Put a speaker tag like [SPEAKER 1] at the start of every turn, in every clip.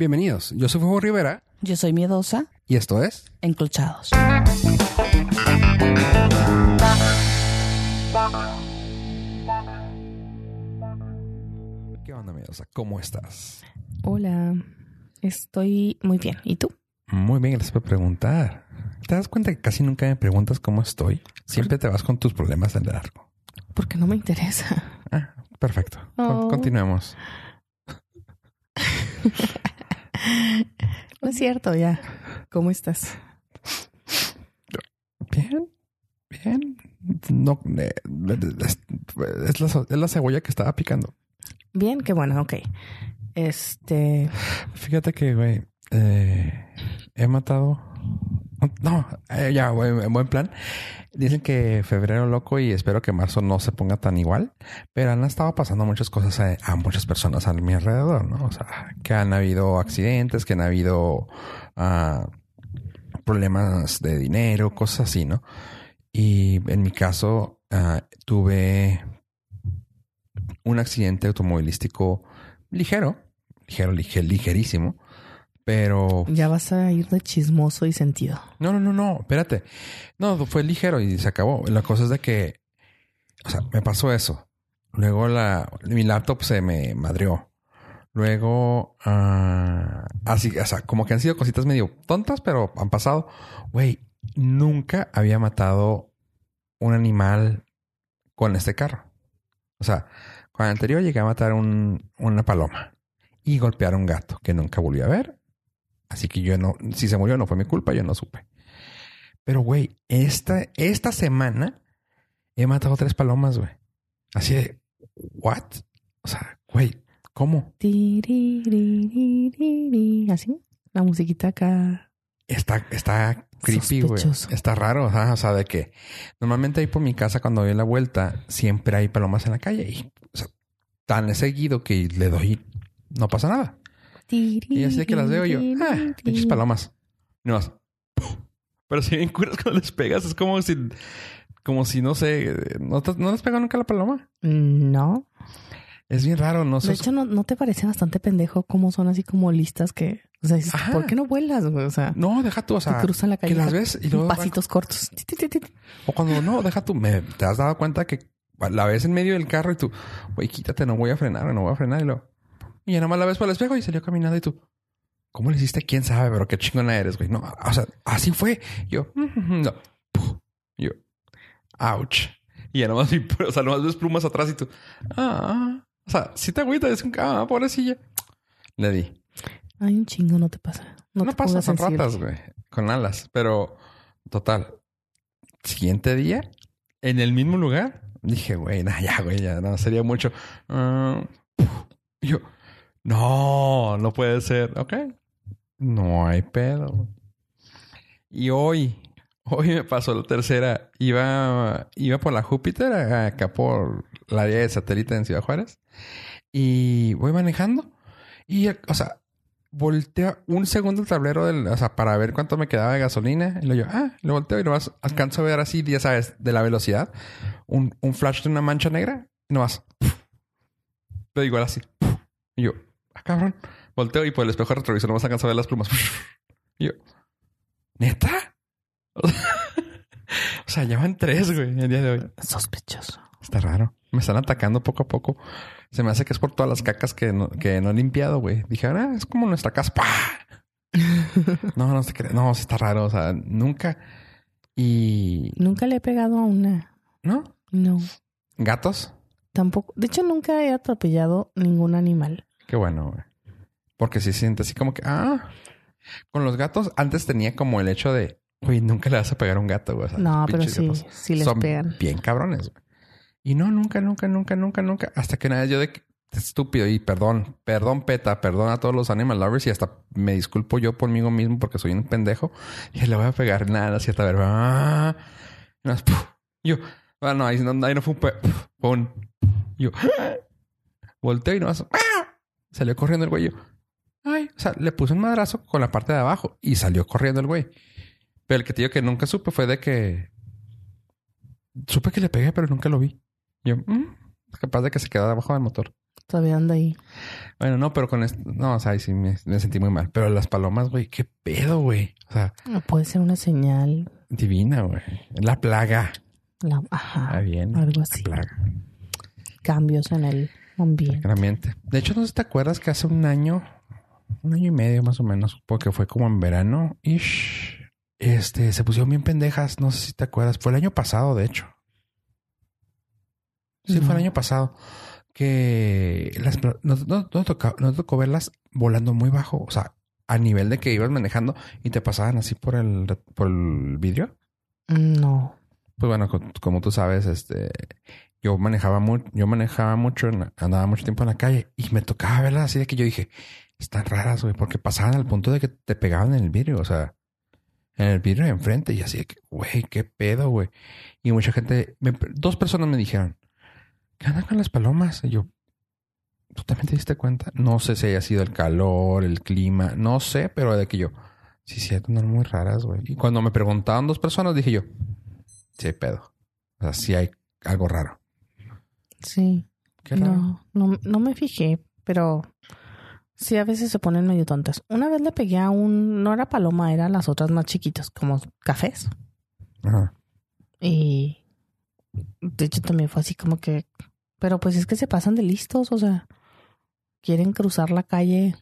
[SPEAKER 1] Bienvenidos, yo soy Fuego Rivera
[SPEAKER 2] Yo soy miedosa,
[SPEAKER 1] y esto es
[SPEAKER 2] enclochados.
[SPEAKER 1] ¿Qué onda, miedosa? ¿Cómo estás?
[SPEAKER 2] Hola, estoy muy bien. ¿Y tú?
[SPEAKER 1] Muy bien, gracias por preguntar. ¿Te das cuenta que casi nunca me preguntas cómo estoy? Siempre te vas con tus problemas de largo.
[SPEAKER 2] Porque no me interesa.
[SPEAKER 1] Ah, perfecto.
[SPEAKER 2] Oh.
[SPEAKER 1] continuemos.
[SPEAKER 2] No es cierto, ya. ¿Cómo estás?
[SPEAKER 1] Bien, bien. No, eh, es, es la, es la cebolla que estaba picando.
[SPEAKER 2] Bien, qué bueno, ok. Este,
[SPEAKER 1] Fíjate que, güey, eh, he matado. No, eh, ya, en buen plan. Dicen que febrero loco y espero que marzo no se ponga tan igual, pero han estado pasando muchas cosas a, muchas personas a mi alrededor, ¿no? O sea, que han habido accidentes, que han habido ah, problemas de dinero, cosas así, ¿no? Y en mi caso, ah, tuve un accidente automovilístico ligero, ligero, lige- ligerísimo, pero
[SPEAKER 2] ya vas a ir de chismoso y sentido.
[SPEAKER 1] no, no, no, no, espérate. No, fue ligero y se acabó. La cosa es de que, o sea, me pasó eso. Luego la, mi laptop se me madreó. Luego, ah, así, o sea, como que han sido cositas medio tontas, pero han pasado. Güey, nunca había matado un animal con este carro. O sea, con el anterior llegué a matar un, una paloma y golpear a un gato que nunca volví a ver. Así que yo no, si se murió no fue mi culpa, yo no supe. Pero, güey, esta, esta semana he matado tres palomas, güey. Así de, ¿what? O sea, güey, ¿cómo?
[SPEAKER 2] Así, la musiquita acá.
[SPEAKER 1] Está, está creepy, güey. Está raro, o sea, de que normalmente ahí por mi casa cuando doy la vuelta siempre hay palomas en la calle y, o sea, tan seguido que le doy, no pasa nada. Y así de que las veo yo, ah, pinches palomas. No más. Pero si bien curas cuando les pegas, es como si, como si no sé, no, te- no les pega nunca la paloma.
[SPEAKER 2] No.
[SPEAKER 1] Es bien raro, no
[SPEAKER 2] De
[SPEAKER 1] sé.
[SPEAKER 2] hecho, ¿no, ¿no te parece bastante pendejo cómo son así como listas que... O sea, dices. ¿por qué no vuelas? O sea,
[SPEAKER 1] No, deja tú, o
[SPEAKER 2] te
[SPEAKER 1] sea,
[SPEAKER 2] cruzan la calle.
[SPEAKER 1] las ves y luego
[SPEAKER 2] Pasitos cortos.
[SPEAKER 1] O cuando no, deja tú, te has dado cuenta que la ves en medio del carro y tú, güey, quítate, no voy a frenar, no voy a frenar y luego, y ya nada más la ves por el espejo y salió caminando y tú, ¿cómo le hiciste? ¿Quién sabe? Pero qué chingona eres, güey. No, o sea, así fue. Yo, "Mm, no, yo, ouch. Y ya nada más, vi- o sea, nomás ves plumas atrás y tú, ah, o sea, si te agüitas, es un, ah, pobrecilla. Le di.
[SPEAKER 2] Ay, un chingo, no te pasa. No,
[SPEAKER 1] No,
[SPEAKER 2] te
[SPEAKER 1] pasa, son
[SPEAKER 2] sensible.
[SPEAKER 1] ratas, güey, con alas. Pero, total, siguiente día, en el mismo lugar, dije, güey, nah, ya, güey, ya, no, sería mucho. Y yo, no, no puede ser. Ok, no hay pedo. Y hoy, hoy me pasó la tercera. Iba, iba por la Júpiter, acá por la área de satélite en Ciudad Juárez. Y voy manejando. Y, o sea, volteo un segundo el tablero del, o sea, para ver cuánto me quedaba de gasolina. Y lo yo, ah, lo volteo y nomás alcanzo a ver así, ya sabes, de la velocidad, un, un flash de una mancha negra y nomás. Pero igual así. Y yo, ah, cabrón. Volteo y por el espejo retrovisor nomás alcanzo a ver las plumas. Y yo, ¿neta? O sea, ya van tres, güey, el día de hoy.
[SPEAKER 2] Sospechoso.
[SPEAKER 1] Está raro. Me están atacando poco a poco. Se me hace que es por todas las cacas que no, que no he limpiado, güey. Dije, ah, es como nuestra casa. No, no se cree. No, está raro. O sea, nunca. Y.
[SPEAKER 2] Nunca le he pegado a una.
[SPEAKER 1] ¿No?
[SPEAKER 2] No.
[SPEAKER 1] ¿Gatos?
[SPEAKER 2] Tampoco. De hecho, nunca he atropellado ningún animal.
[SPEAKER 1] Qué bueno, güey. Porque se siente así como que, ah. Con los gatos, antes tenía como el hecho de, güey, nunca le vas a pegar a un gato, güey. O sea,
[SPEAKER 2] No, pero sí,
[SPEAKER 1] gatos
[SPEAKER 2] sí les
[SPEAKER 1] son
[SPEAKER 2] pegan.
[SPEAKER 1] bien cabrones, güey. Y no, nunca, nunca, nunca, nunca, nunca. Hasta que una vez yo de estúpido y perdón, perdón, peta, perdón a todos los animal lovers y hasta me disculpo yo por mí mismo porque soy un pendejo y le voy a pegar nada, cierta ver. Ah, y más, ¡puf! yo, ah, no, ahí no, ahí no fue un pe- ¡puf! pum. Yo, volteo y no salió corriendo el güey. Yo, ay, o sea, le puse un madrazo con la parte de abajo y salió corriendo el güey. Pero el que te digo que nunca supe fue de que supe que le pegué, pero nunca lo vi. Yo, mm, capaz de que se quedara abajo del motor.
[SPEAKER 2] Todavía anda ahí.
[SPEAKER 1] Bueno, no, pero con esto, no, o sea, ahí sí me, me sentí muy mal. Pero las palomas, güey, qué pedo, güey. O sea,
[SPEAKER 2] No Puede ser una señal.
[SPEAKER 1] divina, güey. La plaga.
[SPEAKER 2] La, ajá.
[SPEAKER 1] Bien.
[SPEAKER 2] Algo así.
[SPEAKER 1] La plaga.
[SPEAKER 2] Cambios en el ambiente.
[SPEAKER 1] Claramente. De hecho, no sé si te acuerdas que hace un año, un año y medio más o menos, porque fue como en verano, ish, este, se pusieron bien pendejas. No sé si te acuerdas. Fue el año pasado, de hecho. Sí, fue el año pasado. Que las, pla- no, no, no tocó, tocó verlas volando muy bajo. O sea, a nivel de que ibas manejando y te pasaban así por el, por el vidrio.
[SPEAKER 2] No.
[SPEAKER 1] Pues bueno, co- como tú sabes, este, yo manejaba mucho, yo manejaba mucho, andaba mucho tiempo en la calle y me tocaba verlas así de que yo dije, están raras, güey, porque pasaban al punto de que te pegaban en el vidrio, o sea, en el vidrio de enfrente y así de que, güey, qué pedo, güey. Y mucha gente, me- dos personas me dijeron, ¿qué andan con las palomas? Y yo, ¿tú también te diste cuenta? No sé si haya sido el calor, el clima, no sé, pero de que yo, sí, sí, andan muy raras, güey. Y cuando me preguntaban dos personas, dije yo, sí pedo. O sea, sí hay algo raro.
[SPEAKER 2] Sí.
[SPEAKER 1] Qué raro.
[SPEAKER 2] No, no, no me fijé, pero sí a veces se ponen medio tontas. Una vez le pegué a un, no era paloma, eran las otras más chiquitas, como cafés.
[SPEAKER 1] Ajá.
[SPEAKER 2] Y de hecho también fue así como que, pero pues es que se pasan de listos, o sea, quieren cruzar la calle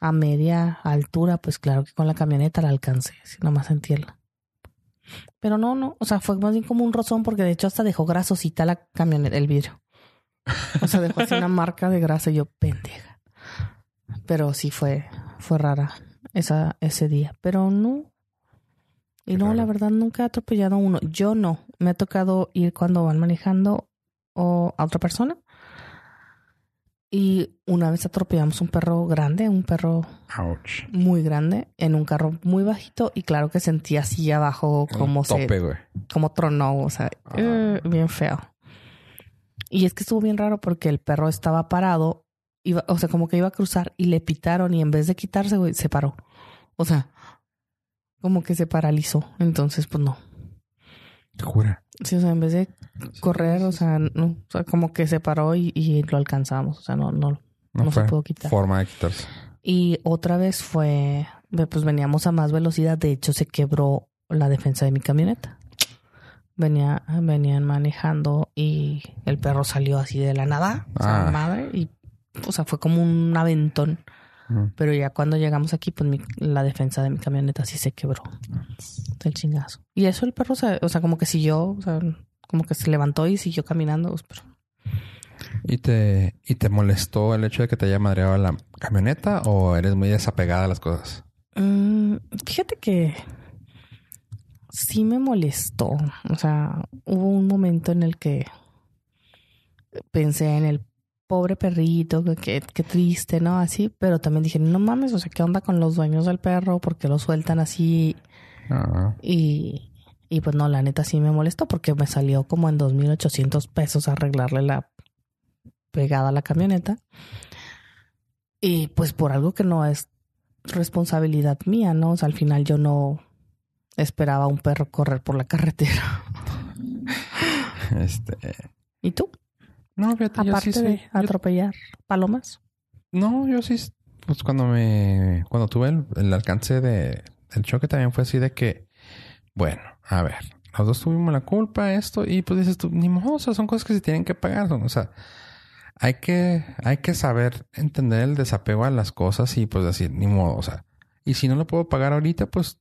[SPEAKER 2] a media altura, pues claro que con la camioneta la alcancé, si nomás sentirla. Pero no, no, o sea, fue más bien como un rozón porque de hecho hasta dejó grasosita la camioneta, el vidrio. O sea, dejó así una marca de grasa y yo, pendeja. Pero sí fue, fue rara esa, ese día. Pero no. Y no, la verdad nunca he atropellado a uno. Yo no. Me ha tocado ir cuando van manejando o a otra persona. Y una vez atropellamos un perro grande, un perro
[SPEAKER 1] Ouch.
[SPEAKER 2] muy grande, en un carro muy bajito. Y claro que sentí así abajo como se
[SPEAKER 1] tope, güey.
[SPEAKER 2] como tronó, o sea,
[SPEAKER 1] Ah.
[SPEAKER 2] eh, bien feo. Y es que estuvo bien raro porque el perro estaba parado, iba, o sea, como que iba a cruzar y le pitaron y en vez de quitarse, güey, se paró. O sea, como que se paralizó. Entonces, pues no.
[SPEAKER 1] Te jura.
[SPEAKER 2] Sí, o sea, en vez de correr, o sea, no, o sea, como que se paró y, y lo alcanzamos. O sea, no, no,
[SPEAKER 1] No,
[SPEAKER 2] no se pudo quitar.
[SPEAKER 1] forma de quitarse.
[SPEAKER 2] Y otra vez fue, pues veníamos a más velocidad. De hecho, se quebró la defensa de mi camioneta. Venía, venían manejando y el perro salió así de la nada, o sea,
[SPEAKER 1] Ah.
[SPEAKER 2] madre, y o sea, fue como un aventón. Pero ya cuando llegamos aquí, pues mi- la defensa de mi camioneta sí se quebró. Del chingazo. Y eso el perro, se, o sea, como que siguió, o sea, como que se levantó y siguió caminando. pues, pero
[SPEAKER 1] ¿Y te, ¿Y te molestó el hecho de que te haya madreado la camioneta o eres muy desapegada a las cosas?
[SPEAKER 2] Mm, fíjate que sí me molestó. O sea, hubo un momento en el que pensé en el pobre perrito, que, que, que triste, ¿no? Así, pero también dije, no mames, o sea, ¿qué onda con los dueños del perro? ¿Por qué lo sueltan así? Y, y pues no, la neta sí me molestó porque me salió como en 2.800 pesos arreglarle la pegada a la camioneta. Y pues por algo que no es responsabilidad mía, ¿no? O sea, al final yo no esperaba a un perro correr por la carretera.
[SPEAKER 1] este.
[SPEAKER 2] ¿Y tú?
[SPEAKER 1] No, fíjate, yo
[SPEAKER 2] Aparte
[SPEAKER 1] sí
[SPEAKER 2] de atropellar palomas.
[SPEAKER 1] no, yo sí. Pues cuando me. Cuando tuve el, el alcance de, del choque también fue así de que. Bueno, a ver. Los dos tuvimos la culpa, esto, y pues dices tú, ni modo, o sea, son cosas que se tienen que pagar. son- O sea, hay que, hay que saber entender el desapego a las cosas y pues decir, ni modo, o sea, y si no lo puedo pagar ahorita, pues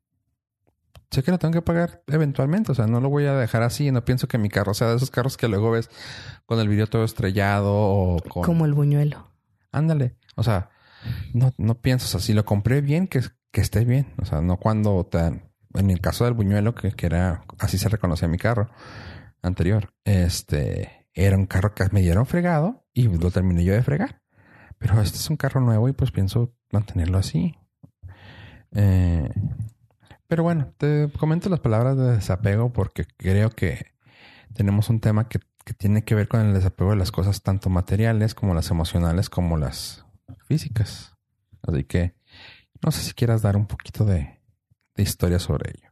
[SPEAKER 1] sé que lo tengo que pagar eventualmente, o sea, no lo voy a dejar así, no pienso que mi carro sea de esos carros que luego ves con el vidrio todo estrellado o con...
[SPEAKER 2] Como el buñuelo.
[SPEAKER 1] Ándale, o sea, no, no pienso, o sea, si lo compré bien, que, que esté bien, o sea, no cuando te... En el caso del buñuelo, que, que era, así se reconocía mi carro anterior, este, era un carro que me dieron fregado y lo terminé yo de fregar. Pero este es un carro nuevo y pues pienso mantenerlo así. Eh, pero bueno, te comento las palabras de desapego porque creo que tenemos un tema que, que tiene que ver con el desapego de las cosas tanto materiales como las emocionales como las físicas. Así que no sé si quieras dar un poquito de, de historia sobre ello.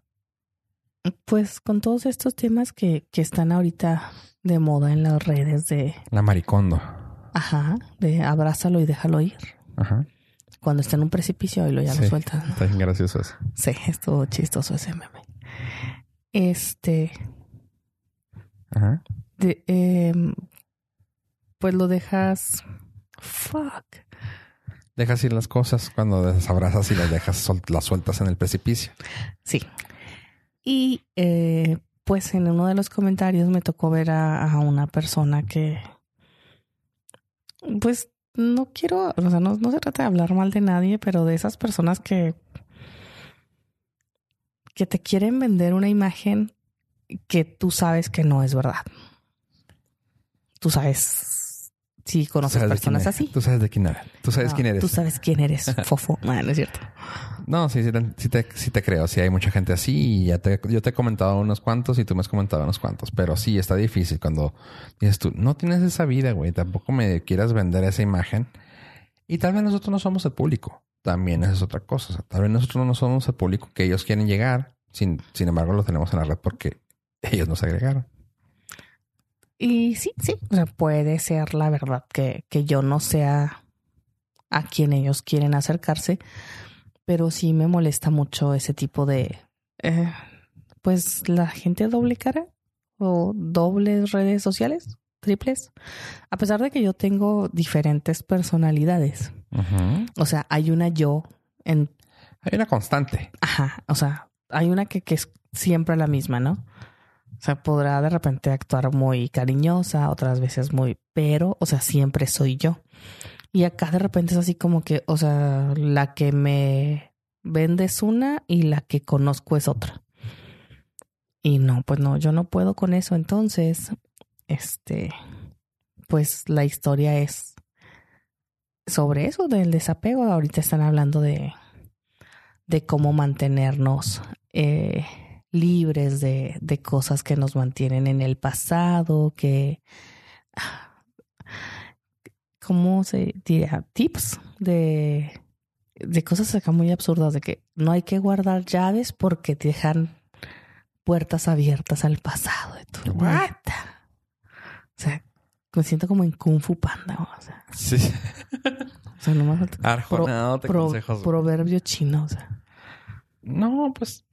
[SPEAKER 2] Pues con todos estos temas que, que están ahorita de moda en las redes de,
[SPEAKER 1] La maricondo.
[SPEAKER 2] ajá, de abrázalo y déjalo ir.
[SPEAKER 1] Ajá.
[SPEAKER 2] Cuando está en un precipicio y lo ya lo sueltas. ¿no?
[SPEAKER 1] Está bien gracioso eso.
[SPEAKER 2] Sí, estuvo chistoso ese meme. Este,
[SPEAKER 1] Ajá.
[SPEAKER 2] de, em, pues lo dejas. Fuck.
[SPEAKER 1] Dejas ir las cosas cuando desabrazas y las dejas, las sueltas en el precipicio.
[SPEAKER 2] Sí. Y eh, pues en uno de los comentarios me tocó ver a, a una persona que, pues no quiero, o sea, no, no se trata de hablar mal de nadie, pero de esas personas que, que te quieren vender una imagen que tú sabes que no es verdad. Tú sabes si conoces personas así.
[SPEAKER 1] Tú sabes de quién eres. Tú sabes
[SPEAKER 2] No,
[SPEAKER 1] quién eres.
[SPEAKER 2] Tú sabes quién eres, fofo. Ah, no es cierto.
[SPEAKER 1] No, sí, sí te, creo. Sí hay mucha gente así y ya te, yo te he comentado unos cuantos y tú me has comentado unos cuantos. Pero sí, está difícil cuando dices tú, no tienes esa vida, güey. Tampoco me quieras vender esa imagen. Y tal vez nosotros no somos el público. También esa es otra cosa. O sea, tal vez nosotros no somos el público que ellos quieren llegar. Sin, sin embargo, lo tenemos en la red porque ellos nos agregaron.
[SPEAKER 2] Y sí, sí, o sea, puede ser la verdad que, que yo no sea a quien ellos quieren acercarse, pero sí me molesta mucho ese tipo de, eh, pues la gente doble cara o dobles redes sociales, triples, a pesar de que yo tengo diferentes personalidades, o sea, hay una yo en,
[SPEAKER 1] Hay una constante.
[SPEAKER 2] ajá, o sea, hay una que, que es siempre la misma, ¿no? O sea, podrá de repente actuar muy cariñosa, otras veces muy, pero, o sea, siempre soy yo. Y acá de repente es así como que, o sea, la que me vende es una y la que conozco es otra. Y no, pues no, yo no puedo con eso. Entonces, este, pues la historia es sobre eso, del desapego. Ahorita están hablando de, de cómo mantenernos eh, libres de, de cosas que nos mantienen en el pasado, que... ¿Cómo se diría? Tips de, de cosas acá muy absurdas, de que no hay que guardar llaves porque te dejan puertas abiertas al pasado de tu
[SPEAKER 1] What?
[SPEAKER 2] O sea, me siento como en Kung Fu Panda. O sea,
[SPEAKER 1] Sí.
[SPEAKER 2] o sea nomás
[SPEAKER 1] Arjonado te
[SPEAKER 2] pro-
[SPEAKER 1] consejos.
[SPEAKER 2] proverbio chino. O sea,
[SPEAKER 1] No, pues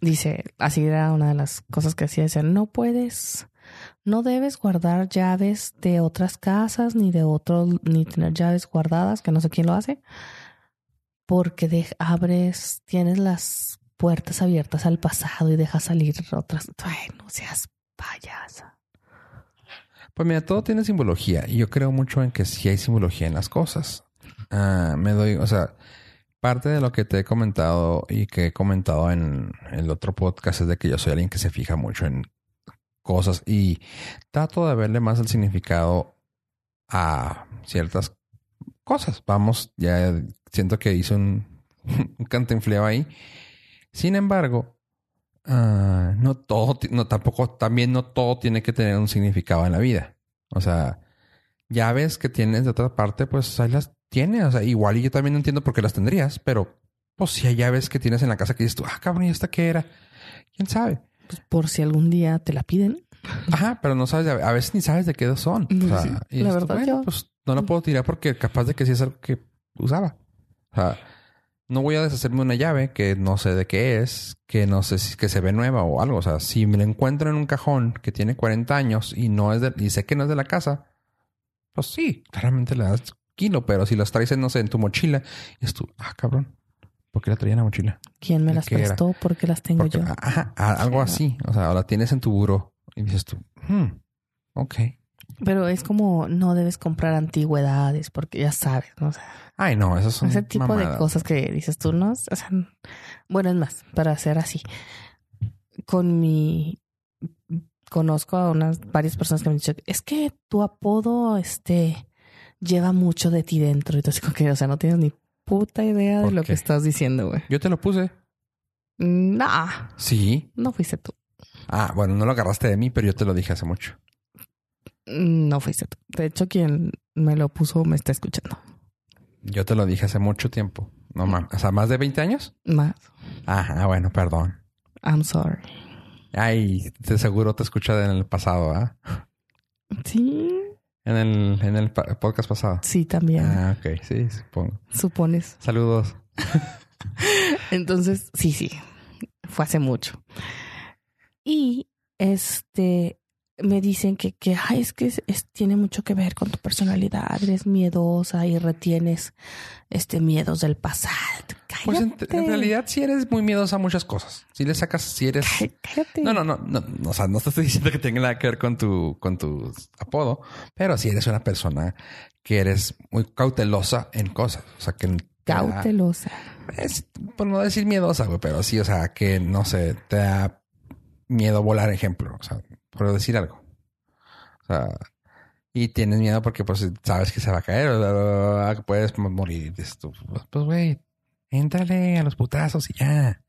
[SPEAKER 2] dice, así era una de las cosas que hacía, decía, no puedes, no debes guardar llaves de otras casas, ni de otros, ni tener llaves guardadas, que no sé quién lo hace, porque de- abres, tienes las puertas abiertas al pasado y dejas salir otras. Ay, no seas payasa.
[SPEAKER 1] Pues mira, todo tiene simbología y yo creo mucho en que sí hay simbología en las cosas. Ah, me doy, o sea, parte de lo que te he comentado y que he comentado en el otro podcast es de que yo soy alguien que se fija mucho en cosas y trato de verle más el significado a ciertas cosas. Vamos, ya siento que hice un, un cantinfleo ahí. Sin embargo, ah, no todo, no tampoco, también no todo tiene que tener un significado en la vida. O sea, llaves que tienes de otra parte, pues ahí las tienes. O sea, igual y yo también no entiendo por qué las tendrías, pero pues si hay llaves que tienes en la casa que dices tú, ah, cabrón, ¿y esta qué era? ¿Quién sabe?
[SPEAKER 2] Pues por si algún día te la piden.
[SPEAKER 1] Ajá, pero no sabes, a veces ni sabes de qué son. O sea,
[SPEAKER 2] Sí,
[SPEAKER 1] y
[SPEAKER 2] la
[SPEAKER 1] tú,
[SPEAKER 2] verdad,
[SPEAKER 1] bueno,
[SPEAKER 2] yo-
[SPEAKER 1] pues no la puedo tirar porque capaz de que sí es algo que usaba. O sea, no voy a deshacerme una llave que no sé de qué es, que no sé si que se ve nueva o algo. O sea, si me la encuentro en un cajón que tiene 40 años y no es de, y sé que no es de la casa, pues sí, claramente le das kilo, pero si las traes no sé, en tu mochila, y es tú, ah, cabrón, ¿por qué la traía en la mochila?
[SPEAKER 2] ¿Quién me
[SPEAKER 1] ¿De
[SPEAKER 2] las
[SPEAKER 1] qué era?
[SPEAKER 2] prestó? Porque las tengo
[SPEAKER 1] Porque-
[SPEAKER 2] yo.
[SPEAKER 1] ajá, a- algo así. O sea, la tienes en tu buró y dices tú, hmm, ok.
[SPEAKER 2] Pero es como no debes comprar antigüedades porque ya sabes, ¿no? O sea,
[SPEAKER 1] Ay, no, esas son
[SPEAKER 2] ese tipo de cosas que dices tú, ¿no? O sea, bueno, es más, para hacer así. Con mi conozco a unas varias personas que me han dicho, es que tu apodo este lleva mucho de ti dentro. Y así como que, o sea, no tienes ni puta idea de
[SPEAKER 1] ¿Por
[SPEAKER 2] lo
[SPEAKER 1] qué?
[SPEAKER 2] que estás diciendo, güey.
[SPEAKER 1] Yo te lo puse.
[SPEAKER 2] Nah,
[SPEAKER 1] Sí.
[SPEAKER 2] no fuiste tú.
[SPEAKER 1] Ah, bueno, no lo agarraste de mí, pero yo te lo dije hace mucho.
[SPEAKER 2] No fuiste tú. De hecho, quien me lo puso me está escuchando.
[SPEAKER 1] Yo te lo dije hace mucho tiempo. No mames. O sea, más de 20 años.
[SPEAKER 2] Más.
[SPEAKER 1] Ajá, bueno, perdón.
[SPEAKER 2] I'm sorry.
[SPEAKER 1] Ay, de seguro te escucha en el pasado, ¿ah?
[SPEAKER 2] Sí,
[SPEAKER 1] En el, en el podcast pasado.
[SPEAKER 2] sí, también.
[SPEAKER 1] Ah, ok, sí, supongo.
[SPEAKER 2] Supones.
[SPEAKER 1] Saludos.
[SPEAKER 2] Entonces, sí, sí. Fue hace mucho. Y este me dicen que, que ay, es que es- es- tiene mucho que ver con tu personalidad. Eres miedosa y retienes este miedos del pasado.
[SPEAKER 1] Pues en, realidad sí eres muy miedosa a muchas cosas. Si le sacas, si eres...
[SPEAKER 2] Cállate.
[SPEAKER 1] No, no, no, no, o sea, no te estoy diciendo que tenga nada que ver con tu, con tu apodo, pero si eres una persona que eres muy cautelosa en cosas. O sea, que da-
[SPEAKER 2] Cautelosa.
[SPEAKER 1] es, por no decir miedosa, güey, pero sí, o sea, que no sé, te da miedo volar, ejemplo, o sea, por decir algo. O sea, y tienes miedo porque pues sabes que se va a caer, bla, bla, puedes morir. Tú, pues, pues, güey, éntrale a los putazos y ya.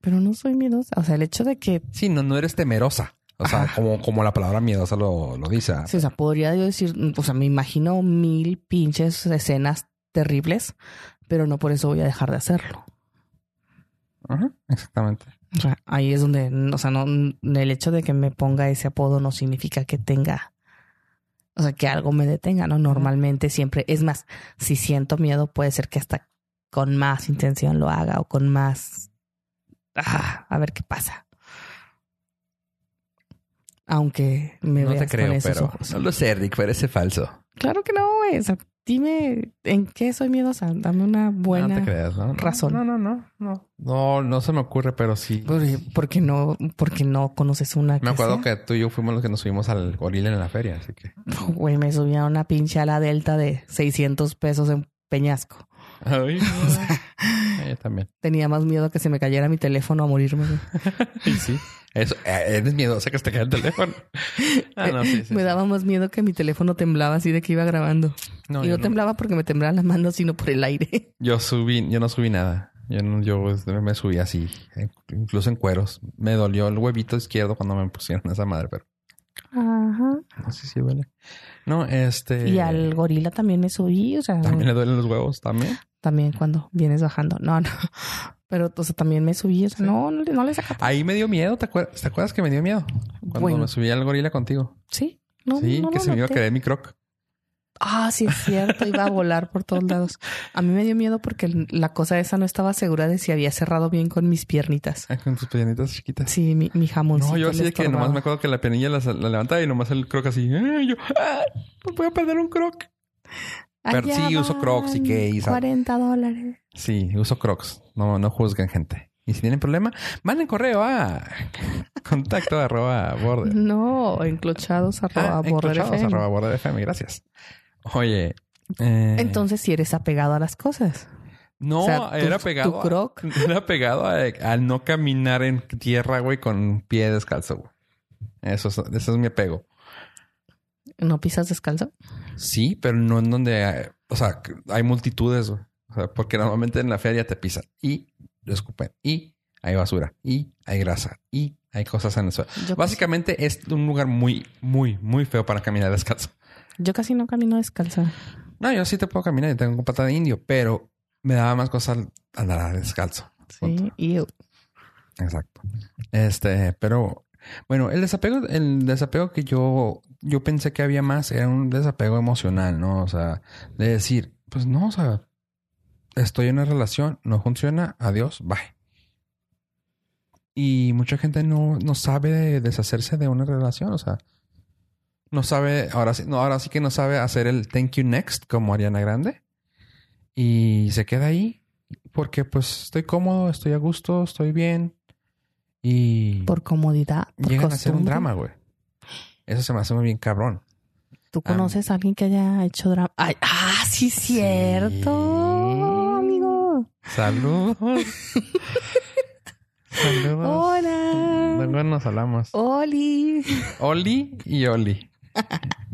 [SPEAKER 2] Pero no soy miedosa. O sea, el hecho de que
[SPEAKER 1] Sí, no, no eres temerosa. O sea,
[SPEAKER 2] Ajá.
[SPEAKER 1] como, como la palabra miedosa lo, lo dice.
[SPEAKER 2] Sí, o sea, podría yo decir, o sea, me imagino mil pinches escenas terribles, pero no por eso voy a dejar de hacerlo.
[SPEAKER 1] Ajá, exactamente.
[SPEAKER 2] O sea, ahí es donde, o sea, no, el hecho de que me ponga ese apodo no significa que tenga, o sea, que algo me detenga, ¿no? Normalmente siempre, es más, si siento miedo, puede ser que hasta con más intención lo haga o con más, ah, a ver qué pasa. Aunque me
[SPEAKER 1] no
[SPEAKER 2] veas
[SPEAKER 1] te creo,
[SPEAKER 2] con esos
[SPEAKER 1] pero
[SPEAKER 2] ojos.
[SPEAKER 1] no lo sé, Rick, parece falso.
[SPEAKER 2] Claro que no, güey. O sea, dime en qué soy miedosa. Dame una buena.
[SPEAKER 1] no te creas, ¿no?
[SPEAKER 2] razón.
[SPEAKER 1] No, no, no, no. No, no se me ocurre, pero sí.
[SPEAKER 2] Porque, porque no, porque no conoces una.
[SPEAKER 1] Me acuerdo
[SPEAKER 2] sea?
[SPEAKER 1] que tú y yo fuimos los que nos subimos al gorila en la feria, así que.
[SPEAKER 2] Güey, me subí a una pinche ala delta de 600 pesos en Peñasco.
[SPEAKER 1] Ay, yo también.
[SPEAKER 2] Tenía más miedo que se me cayera mi teléfono a morirme.
[SPEAKER 1] Y sí. Eso, eh, eres miedosa que te caiga el teléfono. Ah, no, sí, sí.
[SPEAKER 2] me daba más miedo que mi teléfono temblaba así de que iba grabando.
[SPEAKER 1] No,
[SPEAKER 2] y
[SPEAKER 1] yo
[SPEAKER 2] no, temblaba porque me temblaban las manos, sino por el aire.
[SPEAKER 1] Yo subí, yo no subí nada. Yo no, yo pues, me subí así, incluso en cueros. Me dolió el huevito izquierdo cuando me pusieron esa madre, pero
[SPEAKER 2] Ajá.
[SPEAKER 1] no sé si duele. No, este.
[SPEAKER 2] Y al gorila también me subí, o sea,
[SPEAKER 1] También le duelen los huevos, también.
[SPEAKER 2] también cuando vienes bajando. No, no. Pero o sea, también me subí, o sea,
[SPEAKER 1] Sí.
[SPEAKER 2] no, no, le- no le saca.
[SPEAKER 1] Ahí me dio miedo, ¿te acuerdas? ¿Te acuerdas que me dio miedo? Cuando
[SPEAKER 2] Bueno.
[SPEAKER 1] me subí al gorila contigo.
[SPEAKER 2] Sí, no,
[SPEAKER 1] sí,
[SPEAKER 2] no
[SPEAKER 1] que se me iba a caer mi croc.
[SPEAKER 2] Ah, sí es cierto, iba a volar por todos lados. A mí me dio miedo porque la cosa esa no estaba segura de si había cerrado bien con mis piernitas.
[SPEAKER 1] Ah, Con tus piernitas chiquitas.
[SPEAKER 2] Sí, mi, mi jamoncito.
[SPEAKER 1] No, yo así de que nomás me acuerdo que la piernilla la, la levantaba y nomás el croc así. yo, ¡ah! Voy a perder un croc. pero
[SPEAKER 2] Allá
[SPEAKER 1] sí uso Crocs y sa-
[SPEAKER 2] 40 dólares.
[SPEAKER 1] Sí, uso crocs. No, no juzguen gente. Y si tienen problema, manden correo a contacto arroba border.
[SPEAKER 2] No, enclochados arroba
[SPEAKER 1] Ah,
[SPEAKER 2] border
[SPEAKER 1] enclochados
[SPEAKER 2] FM.
[SPEAKER 1] arroba border FM. Gracias. Oye. eh,
[SPEAKER 2] Entonces, si eres apegado a las cosas.
[SPEAKER 1] No,
[SPEAKER 2] o sea, tu-
[SPEAKER 1] era
[SPEAKER 2] tu
[SPEAKER 1] pegado. a-
[SPEAKER 2] croc.
[SPEAKER 1] era pegado a, a no caminar en tierra, güey, con pie descalzo, güey. Eso es, eso es mi apego.
[SPEAKER 2] ¿No pisas descalzo?
[SPEAKER 1] Sí, pero no en donde, hay- o sea, hay multitudes, güey. O sea, porque normalmente en la feria te pisan y lo escupen y hay basura y hay grasa y hay cosas en el suelo.
[SPEAKER 2] Yo,
[SPEAKER 1] Básicamente es un lugar muy, muy, muy feo para caminar descalzo.
[SPEAKER 2] yo casi no camino descalza.
[SPEAKER 1] No, yo sí te puedo caminar y tengo pata de indio, pero me daba más cosas andar descalzo.
[SPEAKER 2] Sí, y
[SPEAKER 1] Exacto. Este, pero bueno, el desapego, el desapego que yo, yo pensé que había más era un desapego emocional, ¿no? O sea, de decir, pues no, o sea, estoy en una relación, no funciona, adiós, bye. Y mucha gente no, no sabe deshacerse de una relación, o sea, no sabe, ahora sí, no, ahora sí que no sabe hacer el thank you next como Ariana Grande. Y se queda ahí porque pues estoy cómodo, estoy a gusto, estoy bien. Y
[SPEAKER 2] por comodidad. Por
[SPEAKER 1] llegan a hacer un drama, güey. Eso se me hace muy bien cabrón.
[SPEAKER 2] ¿Tú conoces a alguien que haya hecho drama? Ay, ah, sí, cierto, amigo.
[SPEAKER 1] Saludos. Saludos.
[SPEAKER 2] Hola.
[SPEAKER 1] Luego nos hablamos.
[SPEAKER 2] Oli.
[SPEAKER 1] Oli y Oli.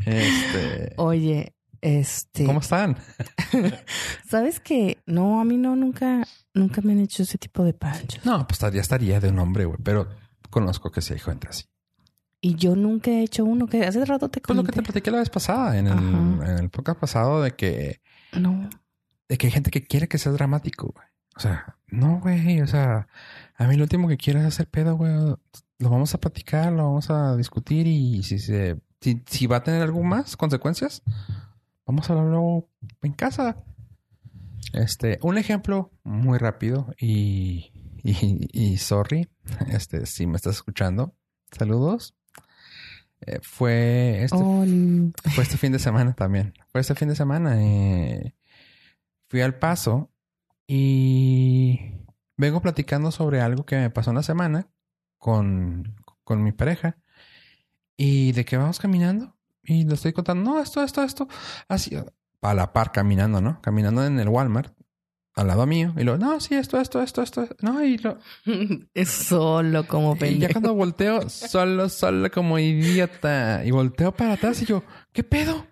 [SPEAKER 1] Este.
[SPEAKER 2] Oye, este.
[SPEAKER 1] ¿Cómo están?
[SPEAKER 2] ¿Sabes que No, a mí no, nunca, nunca me han hecho ese tipo de panchos.
[SPEAKER 1] No, pues ya estaría de un hombre, güey. Pero conozco que sí hay gente así.
[SPEAKER 2] Y yo nunca he hecho uno que hace rato te
[SPEAKER 1] Pues lo que te platiqué la vez pasada, en el, en el podcast pasado, de que,
[SPEAKER 2] No.
[SPEAKER 1] De que hay gente que quiere que seas dramático, güey. O sea, no, güey. O sea, a mí lo último que quiero es hacer pedo, güey. lo vamos a platicar, lo vamos a discutir y si se, si, si va a tener algo más consecuencias, vamos a hablarlo en casa. Este, un ejemplo muy rápido y, y, y sorry, este, si me estás escuchando, saludos. Eh, fue este,
[SPEAKER 2] Oli.
[SPEAKER 1] fue este fin de semana también. Fue este fin de semana. eh, fui al paso y vengo platicando sobre algo que me pasó en la semana con, con mi pareja. Y de que vamos caminando y le estoy contando, no, esto, esto, esto. Así, a la par caminando, ¿no? Caminando en el Walmart al lado mío. Y lo, no, sí, esto, esto, esto, esto. No, y lo,
[SPEAKER 2] es solo como
[SPEAKER 1] y ya
[SPEAKER 2] pendejo.
[SPEAKER 1] cuando volteo, solo, solo como idiota. Y volteo para atrás y yo, ¿qué pedo?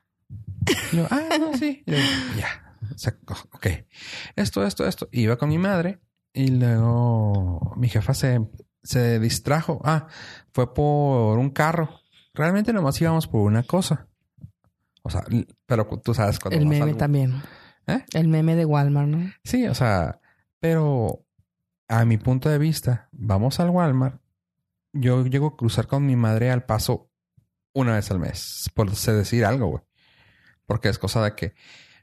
[SPEAKER 1] Y yo, ah, no, sí. Y yo, ya. O sea, ok. Esto, esto, esto. Iba con mi madre y luego mi jefa se, se distrajo. Ah, fue por un carro. Realmente nomás íbamos por una cosa. O sea, pero tú sabes cuando
[SPEAKER 2] El meme
[SPEAKER 1] algo-
[SPEAKER 2] también.
[SPEAKER 1] ¿Eh?
[SPEAKER 2] El meme de Walmart, ¿no?
[SPEAKER 1] Sí, o sea, pero a mi punto de vista, vamos al Walmart. Yo llego a cruzar con mi madre al paso una vez al mes, por decir algo, güey. Porque es cosa de que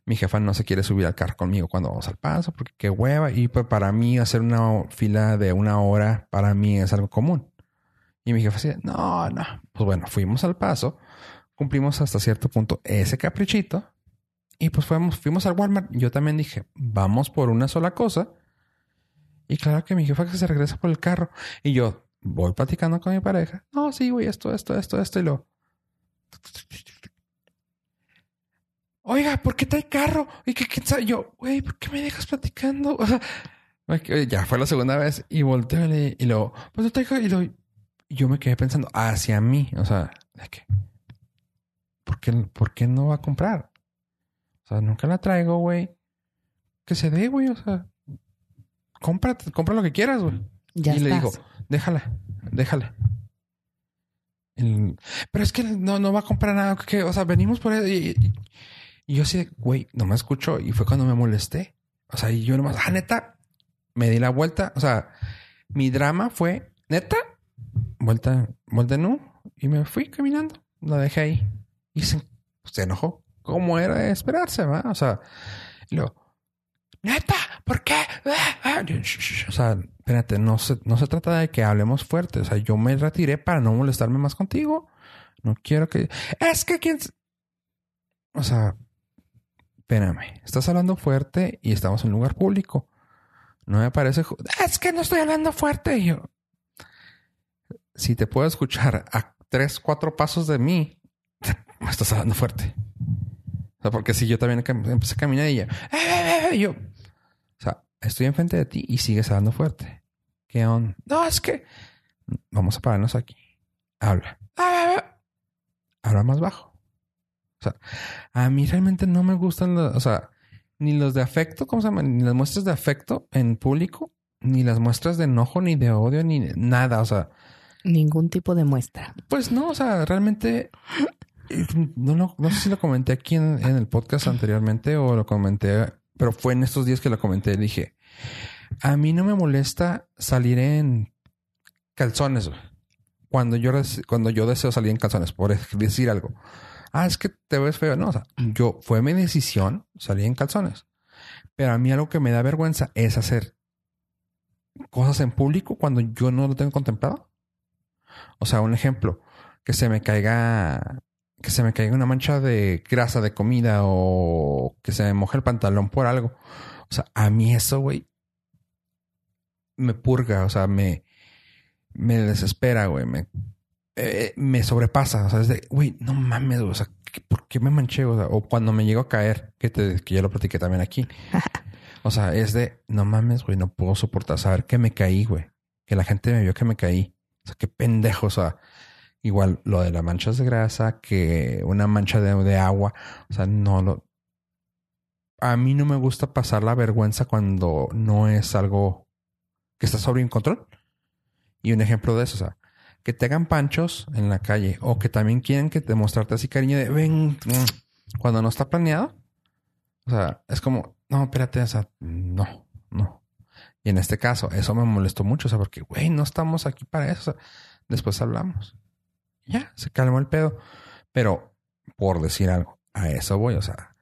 [SPEAKER 1] mi jefa no se quiere subir al carro conmigo cuando vamos al paso, porque qué hueva. Y pues para mí hacer una fila de una hora, para mí es algo común. Y mi jefa decía, no, no. Pues bueno, fuimos al paso, cumplimos hasta cierto punto ese caprichito. Y pues fuimos, fuimos al Walmart. Yo también dije, vamos por una sola cosa. Y claro que mi jefa que se regresa por el carro. Y yo voy platicando con mi pareja. No, sí, güey, esto, esto, esto, esto. Y lo. Oiga, ¿por qué trae carro? Y que quién sabe? Yo, güey, ¿por qué me dejas platicando? O sea, ya fue la segunda vez. Y volteo y, lo, pues yo traigo. Y y yo me quedé pensando hacia mí. O sea, de que, ¿por qué, ¿por qué no va a comprar? O sea, nunca la traigo, güey. Que se dé, güey. O sea, compra, compra lo que quieras, güey.
[SPEAKER 2] Ya
[SPEAKER 1] y le digo, déjala, déjala. El- pero es que no, no va a comprar nada. Que, o sea, venimos por eso. Y, y- y yo sí, güey, no me escucho. Y fue cuando me molesté. O sea, y yo nomás, ah, neta, me di la vuelta. O sea, mi drama fue, neta, vuelta, vuelta no. Y me fui caminando. La dejé ahí. Y se, se enojó. Como era de esperarse, ¿va? O sea, y luego, neta, ¿por qué? O sea, espérate, no se, no se trata de que hablemos fuerte. O sea, yo me retiré para no molestarme más contigo. No quiero que. Es que quién. s-". O sea, espérame. Estás hablando fuerte y estamos en un lugar público. No me parece. Es que no estoy hablando fuerte. Y yo. Si te puedo escuchar a tres, cuatro pasos de mí, me estás hablando fuerte. O sea, porque si yo también empecé a caminar y ya. "Eh, eh, eh", y yo. O sea, estoy enfrente de ti y sigues hablando fuerte. ¿Qué onda? No, es que. Vamos a pararnos aquí. Habla. "Ah, ah, ah". Habla más bajo. O sea, a mí realmente no me gustan los. O sea, ni los de afecto, ¿cómo se llama? Ni las muestras de afecto en público, ni las muestras de enojo, ni de odio, ni nada. O sea,
[SPEAKER 2] Ningún tipo de muestra.
[SPEAKER 1] pues no, o sea, realmente eh, no, no, no sé si lo comenté aquí en, en el podcast anteriormente o lo comenté, pero fue en estos días que lo comenté. Dije, a mí no me molesta salir en calzones cuando yo cuando yo deseo salir en calzones, por decir algo. Ah, es que te ves feo. No, o sea, yo fue mi decisión salir en calzones. Pero a mí algo que me da vergüenza es hacer cosas en público cuando yo no lo tengo contemplado. O sea, un ejemplo, que se me caiga, que se me caiga una mancha de grasa de comida o que se me moje el pantalón por algo. O sea, a mí eso, güey, me purga, o sea, me, me desespera, güey, me, eh, me sobrepasa. O sea, es de, güey, no mames, o sea, ¿qué- ¿por qué me manché? O, sea, o cuando me llego a caer, que, te, que ya lo platiqué también aquí. O sea, es de, no mames, güey, no puedo soportar saber que me caí, güey. Que la gente me vio que me caí. O sea, qué pendejo. O sea, igual lo de las manchas de grasa, que una mancha de, de agua. O sea, no lo. A mí no me gusta pasar la vergüenza cuando no es algo que está sobre un control. Y un ejemplo de eso, o sea, que te hagan panchos en la calle o que también quieren que te mostrarte así cariño de ven mm", cuando no está planeado. O sea, es como, no, espérate, o sea, no, no. Y en este caso, eso me molestó mucho, o sea, porque, güey, no estamos aquí para eso. Después hablamos. Ya, se calmó el pedo. Pero, por decir algo, a eso voy, o sea,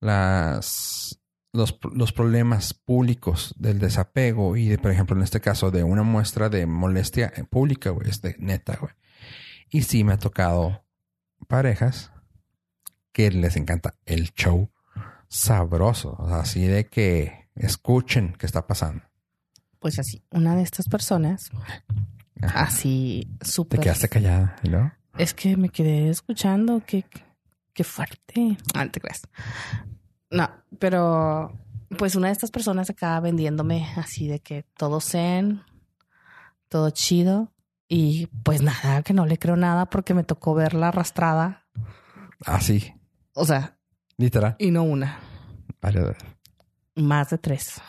[SPEAKER 1] las, los, los problemas públicos del desapego y, de, por ejemplo, en este caso, de una muestra de molestia pública, güey, es de neta, güey. Y sí me ha tocado parejas que les encanta el show sabroso, o sea, así de que escuchen qué está pasando.
[SPEAKER 2] Pues así, una de estas personas,
[SPEAKER 1] Ajá.
[SPEAKER 2] así
[SPEAKER 1] Te
[SPEAKER 2] súper.
[SPEAKER 1] quedaste callada, ¿no?
[SPEAKER 2] Es que me quedé escuchando, qué, qué fuerte. Ah, te creas. No, pero pues una de estas personas acaba vendiéndome así de que todo zen, todo chido. Y pues nada, que no le creo nada porque me tocó verla arrastrada.
[SPEAKER 1] Así,
[SPEAKER 2] O sea,
[SPEAKER 1] literal.
[SPEAKER 2] y no una,
[SPEAKER 1] veces.
[SPEAKER 2] más de tres.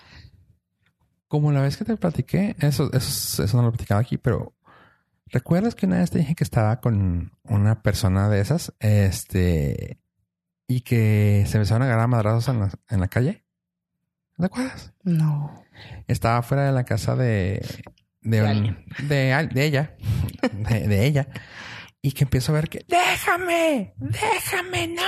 [SPEAKER 1] Como la vez que te platiqué, eso, eso, eso no lo he platicado aquí, pero ¿recuerdas que una vez te dije que estaba con una persona de esas? Este, y que se empezaron a agarrar madrazos en la, en la calle. ¿Te acuerdas?
[SPEAKER 2] No.
[SPEAKER 1] Estaba fuera de la casa de, de, un- de, de ella, de, de ella, y que empiezo a ver que, déjame, déjame, no,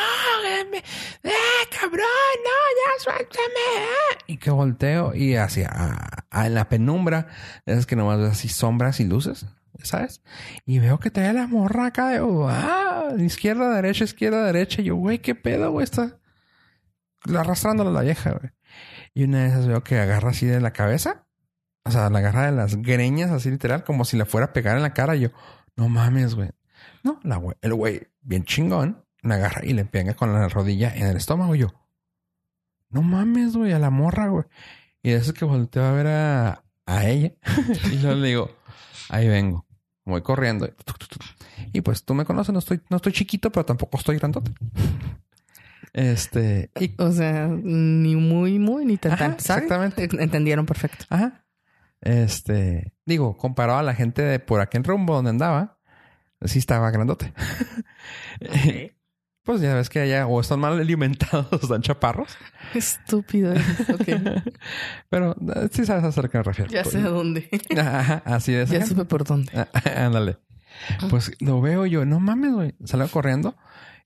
[SPEAKER 1] déjame, eh, cabrón, no, ya suéltame, eh". y que volteo y hacia, a, a- en la penumbra, es que nomás ves así sombras y luces, ¿sabes? Y veo que trae la morra acá de, ah, izquierda, derecha, izquierda, derecha, y yo, güey, qué pedo, güey, está arrastrándola la vieja, güey. Y una de esas veo que agarra así de la cabeza. O sea, la agarra de las greñas, así literal, como si le fuera a pegar en la cara. Y yo, no mames, güey. No, la güey, el güey, bien chingón, la agarra y le pega con la rodilla en el estómago. Y yo, no mames, güey, a la morra, güey. Y eso que volteo a ver a, a ella. y yo le digo, ahí vengo. Voy corriendo. Y pues tú me conoces, no estoy, no estoy chiquito, pero tampoco estoy grandote. Este, y
[SPEAKER 2] O sea, ni muy, muy, ni tan,
[SPEAKER 1] exactamente.
[SPEAKER 2] Entendieron perfecto.
[SPEAKER 1] Ajá. Este, digo, comparado a la gente de por aquel rumbo donde andaba, sí estaba grandote. Pues ya ves que allá o están mal alimentados, están chaparros.
[SPEAKER 2] Estúpido.
[SPEAKER 1] Pero eh, sí sabes a qué me refiero.
[SPEAKER 2] Ya sé a dónde.
[SPEAKER 1] Ajá, así esa
[SPEAKER 2] Ya supe por dónde.
[SPEAKER 1] Ah, Ándale. Pues lo veo yo, no mames, güey. Salgo corriendo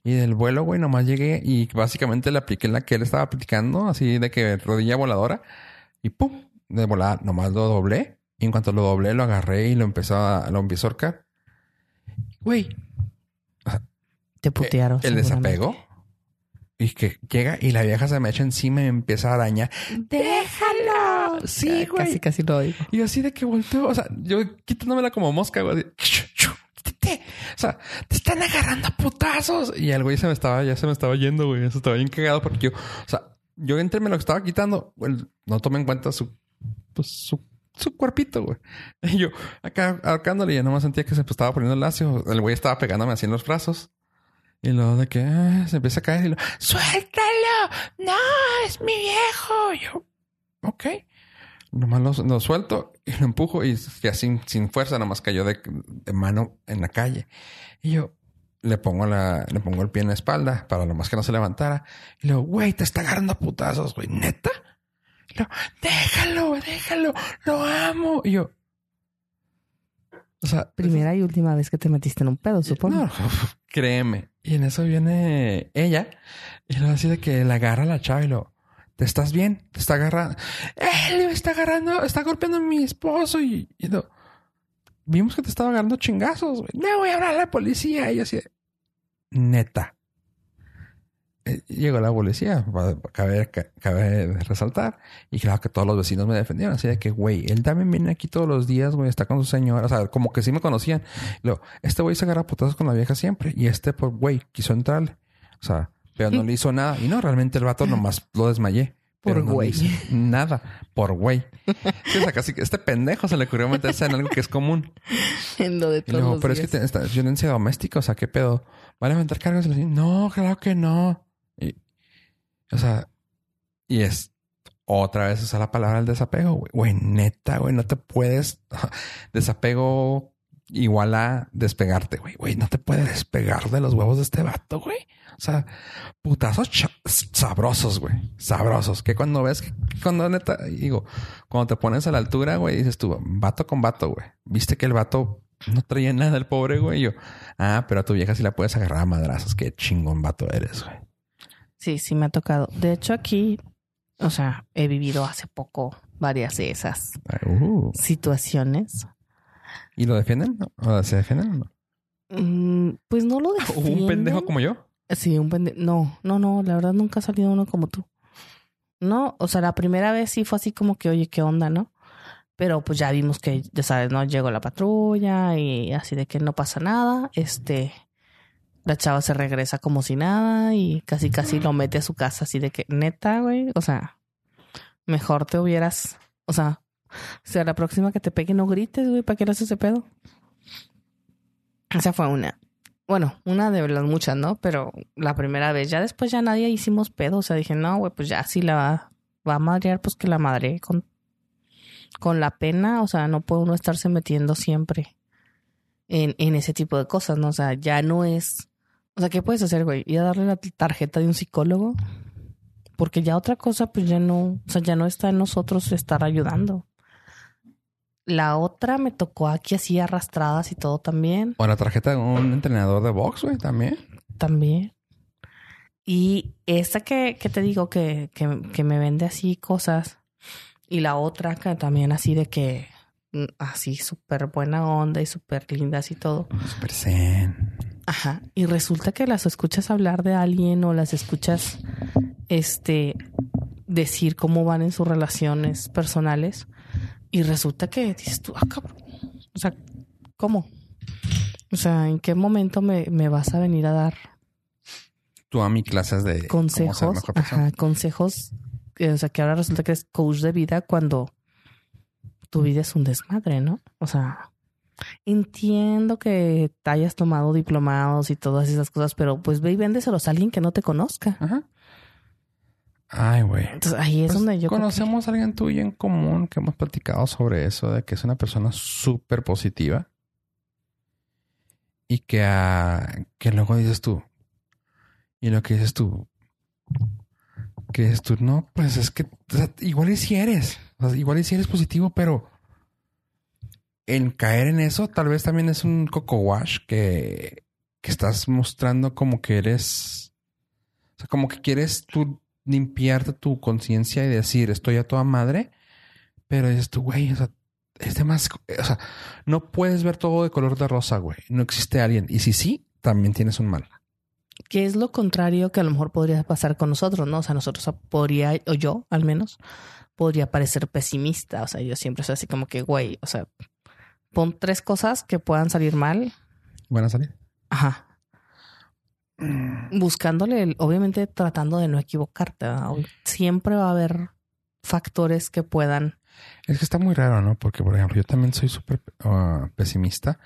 [SPEAKER 1] y del vuelo, güey, nomás llegué y básicamente le apliqué la que él estaba aplicando, así de que rodilla voladora y pum, de volada, nomás lo doblé. Y en cuanto lo doblé, lo agarré y lo empezó a, lo empezó a ahorcar. Güey,
[SPEAKER 2] Te putearon.
[SPEAKER 1] el desapego. Y que llega y la vieja se me echa encima y me empieza a arañar. ¡Déjalo! Sí, güey.
[SPEAKER 2] Casi, casi lo oigo.
[SPEAKER 1] Y así de que volteo, o sea, yo quitándomela como mosca, güey. quítate. O sea, te están agarrando a putazos. Y el güey se me estaba, ya se me estaba yendo, güey. Eso estaba bien cagado porque yo, o sea, yo entre me lo estaba quitando, no tomé en cuenta su, pues, su, su cuerpito, güey. Y yo acá ahorcándole, ya nomás sentía que se me estaba poniendo lacio. El güey estaba pegándome así en los brazos. Y luego de que ah, se empieza a caer y lo, ¡suéltalo! ¡No! ¡Es mi viejo! Y yo, ok. Nomás lo, lo suelto y lo empujo y ya sin, sin fuerza, nomás cayó de, de mano en la calle. Y yo le pongo la, le pongo el pie en la espalda para lo más que no se levantara. Y le digo, güey, te está agarrando a putazos, güey, neta. Y luego, déjalo, déjalo, lo amo. Y yo, o sea,
[SPEAKER 2] Primera y última vez que te metiste en un pedo, supongo.
[SPEAKER 1] no, créeme. Y en eso viene ella y lo así de que la agarra a la chava y lo, ¿te estás bien? Te está agarrando. Él me está agarrando, está golpeando a mi esposo y, lo, vimos que te estaba agarrando chingazos. güey. No voy a hablar a la policía. Y yo así, de, neta. Eh, Llegó la policía, cabe, ca- cabe resaltar. Y claro que todos los vecinos me defendieron. Así de que, güey, él también viene aquí todos los días, güey, está con su señora. O sea, como que sí me conocían. Luego, este güey se agarra putazos con la vieja siempre. Y este, pues, güey, quiso entrarle. O sea, pero no le hizo nada. Y no, realmente el vato nomás lo desmayé.
[SPEAKER 2] Por
[SPEAKER 1] no
[SPEAKER 2] güey.
[SPEAKER 1] hice Nada. Por güey. Sí, o sea, casi que este pendejo se le ocurrió meterse en algo que es común.
[SPEAKER 2] En lo de
[SPEAKER 1] Y
[SPEAKER 2] todos
[SPEAKER 1] luego,
[SPEAKER 2] los
[SPEAKER 1] pero es que te- esta es violencia doméstica. O sea, ¿qué pedo? ¿Van a le dicen, no, claro que no. Y, o sea, y es otra vez usar la palabra del desapego, güey. Güey, neta, güey, no te puedes. Desapego igual a despegarte, güey. Güey, no te puedes despegar de los huevos de este vato, güey. O sea, putazos sabrosos, güey. Sabrosos. Que cuando ves, que cuando neta, digo, cuando te pones a la altura, güey, dices tú, vato con vato, güey. Viste que el vato No traía nada el pobre, güey. Y yo, ah, pero a tu vieja sí la puedes agarrar a madrazos. Qué chingón vato eres, güey.
[SPEAKER 2] Sí, sí me ha tocado. De hecho, aquí, o sea, he vivido hace poco varias de esas
[SPEAKER 1] Uh.
[SPEAKER 2] situaciones.
[SPEAKER 1] ¿Y lo defienden? ¿O se defienden o no?
[SPEAKER 2] Mm, pues no lo
[SPEAKER 1] ¿Hubo
[SPEAKER 2] defienden.
[SPEAKER 1] un pendejo como yo?
[SPEAKER 2] Sí, un pendejo. No, no, no, la verdad nunca ha salido uno como tú. No, o sea, la primera vez sí fue así como que, oye, ¿qué onda, no? Pero pues ya vimos que, ya sabes, ¿no? Llegó la patrulla y así de que no pasa nada. Este, la chava se regresa como si nada y casi casi lo mete a su casa así de que, neta, güey, o sea, mejor te hubieras, o sea, la próxima que te pegue no grites, güey, ¿para qué le haces ese pedo? Esa fue una. Bueno, una de las muchas, ¿no? Pero la primera vez, ya después ya nadie hicimos pedo. O sea, dije, no, güey, pues ya si la va, va a madrear, pues que la madre con, con la pena. O sea, no puede uno estarse metiendo siempre en, en ese tipo de cosas, ¿no? O sea, ya no es. O sea, ¿qué puedes hacer, güey? Ir a darle la tarjeta de un psicólogo. Porque ya otra cosa, pues ya no, o sea, ya no está en nosotros estar ayudando. La otra me tocó aquí así arrastradas y todo también.
[SPEAKER 1] O la tarjeta de un entrenador de box, güey, también.
[SPEAKER 2] También. Y esta que, que te digo que, que, que me vende así cosas. Y la otra que también así de que mm, así súper buena onda y súper lindas y todo.
[SPEAKER 1] Super zen.
[SPEAKER 2] Ajá. Y resulta que las escuchas hablar de alguien o las escuchas este decir cómo van en sus relaciones personales. Y resulta que dices tú, ah, cabrón. O sea, ¿cómo? O sea, ¿en qué momento me, me vas a venir a dar
[SPEAKER 1] Tú a mi clases de cómo ser
[SPEAKER 2] consejos?
[SPEAKER 1] mejor persona.
[SPEAKER 2] Ajá, consejos. que, O sea, que ahora resulta que eres coach de vida cuando tu vida es un desmadre, ¿no? O sea, entiendo que hayas tomado diplomados y todas esas cosas, pero pues ve y véndeselos a alguien que no te conozca.
[SPEAKER 1] Ajá. Ay, güey.
[SPEAKER 2] Entonces ahí es
[SPEAKER 1] Pues,
[SPEAKER 2] donde yo creo que-
[SPEAKER 1] conocemos a alguien tuyo en común que hemos platicado sobre eso, de que es una persona súper positiva y que, ah, que luego dices tú, y lo que dices tú, que dices tú, no, pues es que o sea, igual y si eres, o sea, igual y si eres positivo, pero en caer en eso tal vez también es un coco wash que, que estás mostrando como que eres, o sea, como que quieres tú limpiarte tu conciencia y decir, estoy a toda madre, pero dices tú, güey, o sea, es de más, o sea, no puedes ver todo de color de rosa, güey. No existe alguien. Y si sí, también tienes un mal.
[SPEAKER 2] que es lo contrario que a lo mejor podría pasar con nosotros, ¿no? O sea, nosotros podría, o yo al menos, podría parecer pesimista. O sea, yo siempre soy así como que, güey, o sea, pon tres cosas que puedan salir mal.
[SPEAKER 1] Buena salida.
[SPEAKER 2] Ajá. Buscándole, el- obviamente tratando de no equivocarte. ¿verdad? Siempre va a haber factores que puedan.
[SPEAKER 1] Es que está muy raro, ¿no? Porque, por ejemplo, yo también soy súper ah, pesimista,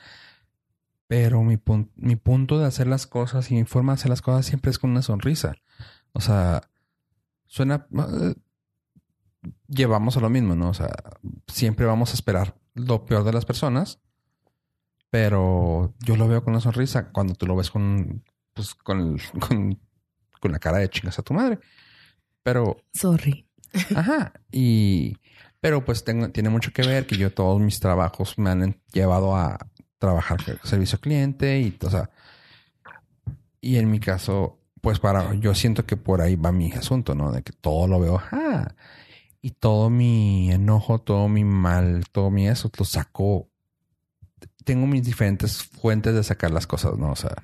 [SPEAKER 1] pero mi, pun- mi punto de hacer las cosas y mi forma de hacer las cosas siempre es con una sonrisa. O sea, suena... eh, llevamos a lo mismo, ¿no? O sea, siempre vamos a esperar lo peor de las personas, pero yo lo veo con una sonrisa cuando tú lo ves con, pues, con, con, con la cara de chingas a tu madre. Pero
[SPEAKER 2] Sorry.
[SPEAKER 1] Ajá. Y, pero pues tengo, tiene mucho que ver que yo todos mis trabajos me han llevado a trabajar servicio cliente y, o sea, y en mi caso, pues para, yo siento que por ahí va mi asunto, ¿no? De que todo lo veo, ajá. Y todo mi enojo, todo mi mal, todo mi eso, lo saco. Tengo mis diferentes fuentes de sacar las cosas, ¿no? O sea,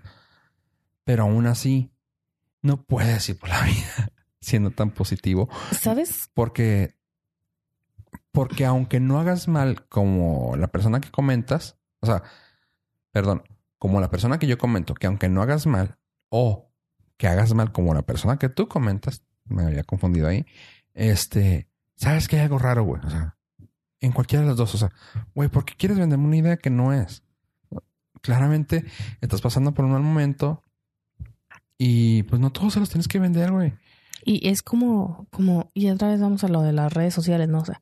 [SPEAKER 1] pero aún así, no puedes ir por la vida siendo tan positivo.
[SPEAKER 2] ¿Sabes?
[SPEAKER 1] Porque, porque aunque no hagas mal como la persona que comentas, o sea, perdón, como la persona que yo comento, que aunque no hagas mal o que hagas mal como la persona que tú comentas, me había confundido ahí, este, sabes que hay algo raro, güey. O sea, en cualquiera de las dos, o sea, güey, ¿por qué quieres venderme una idea que no es? Claramente estás pasando por un mal momento y pues no todos se los tienes que vender, güey.
[SPEAKER 2] Y es como, como, y otra vez vamos a lo de las redes sociales, ¿no? O sea,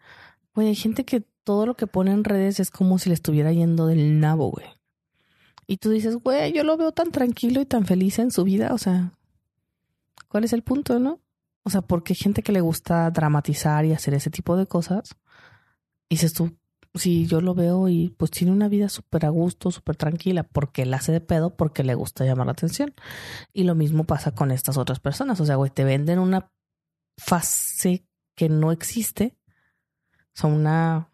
[SPEAKER 2] güey, hay gente que todo lo que pone en redes es como si le estuviera yendo del nabo, güey. Y tú dices, güey, yo lo veo tan tranquilo y tan feliz en su vida, o sea, ¿cuál es el punto, no? O sea, porque hay gente que le gusta dramatizar y hacer ese tipo de cosas. Y dices tú, sí, yo lo veo y pues tiene una vida súper a gusto, súper tranquila, porque él hace de pedo, porque le gusta llamar la atención. Y lo mismo pasa con estas otras personas. O sea, güey, te venden una fase que no existe. O sea, una,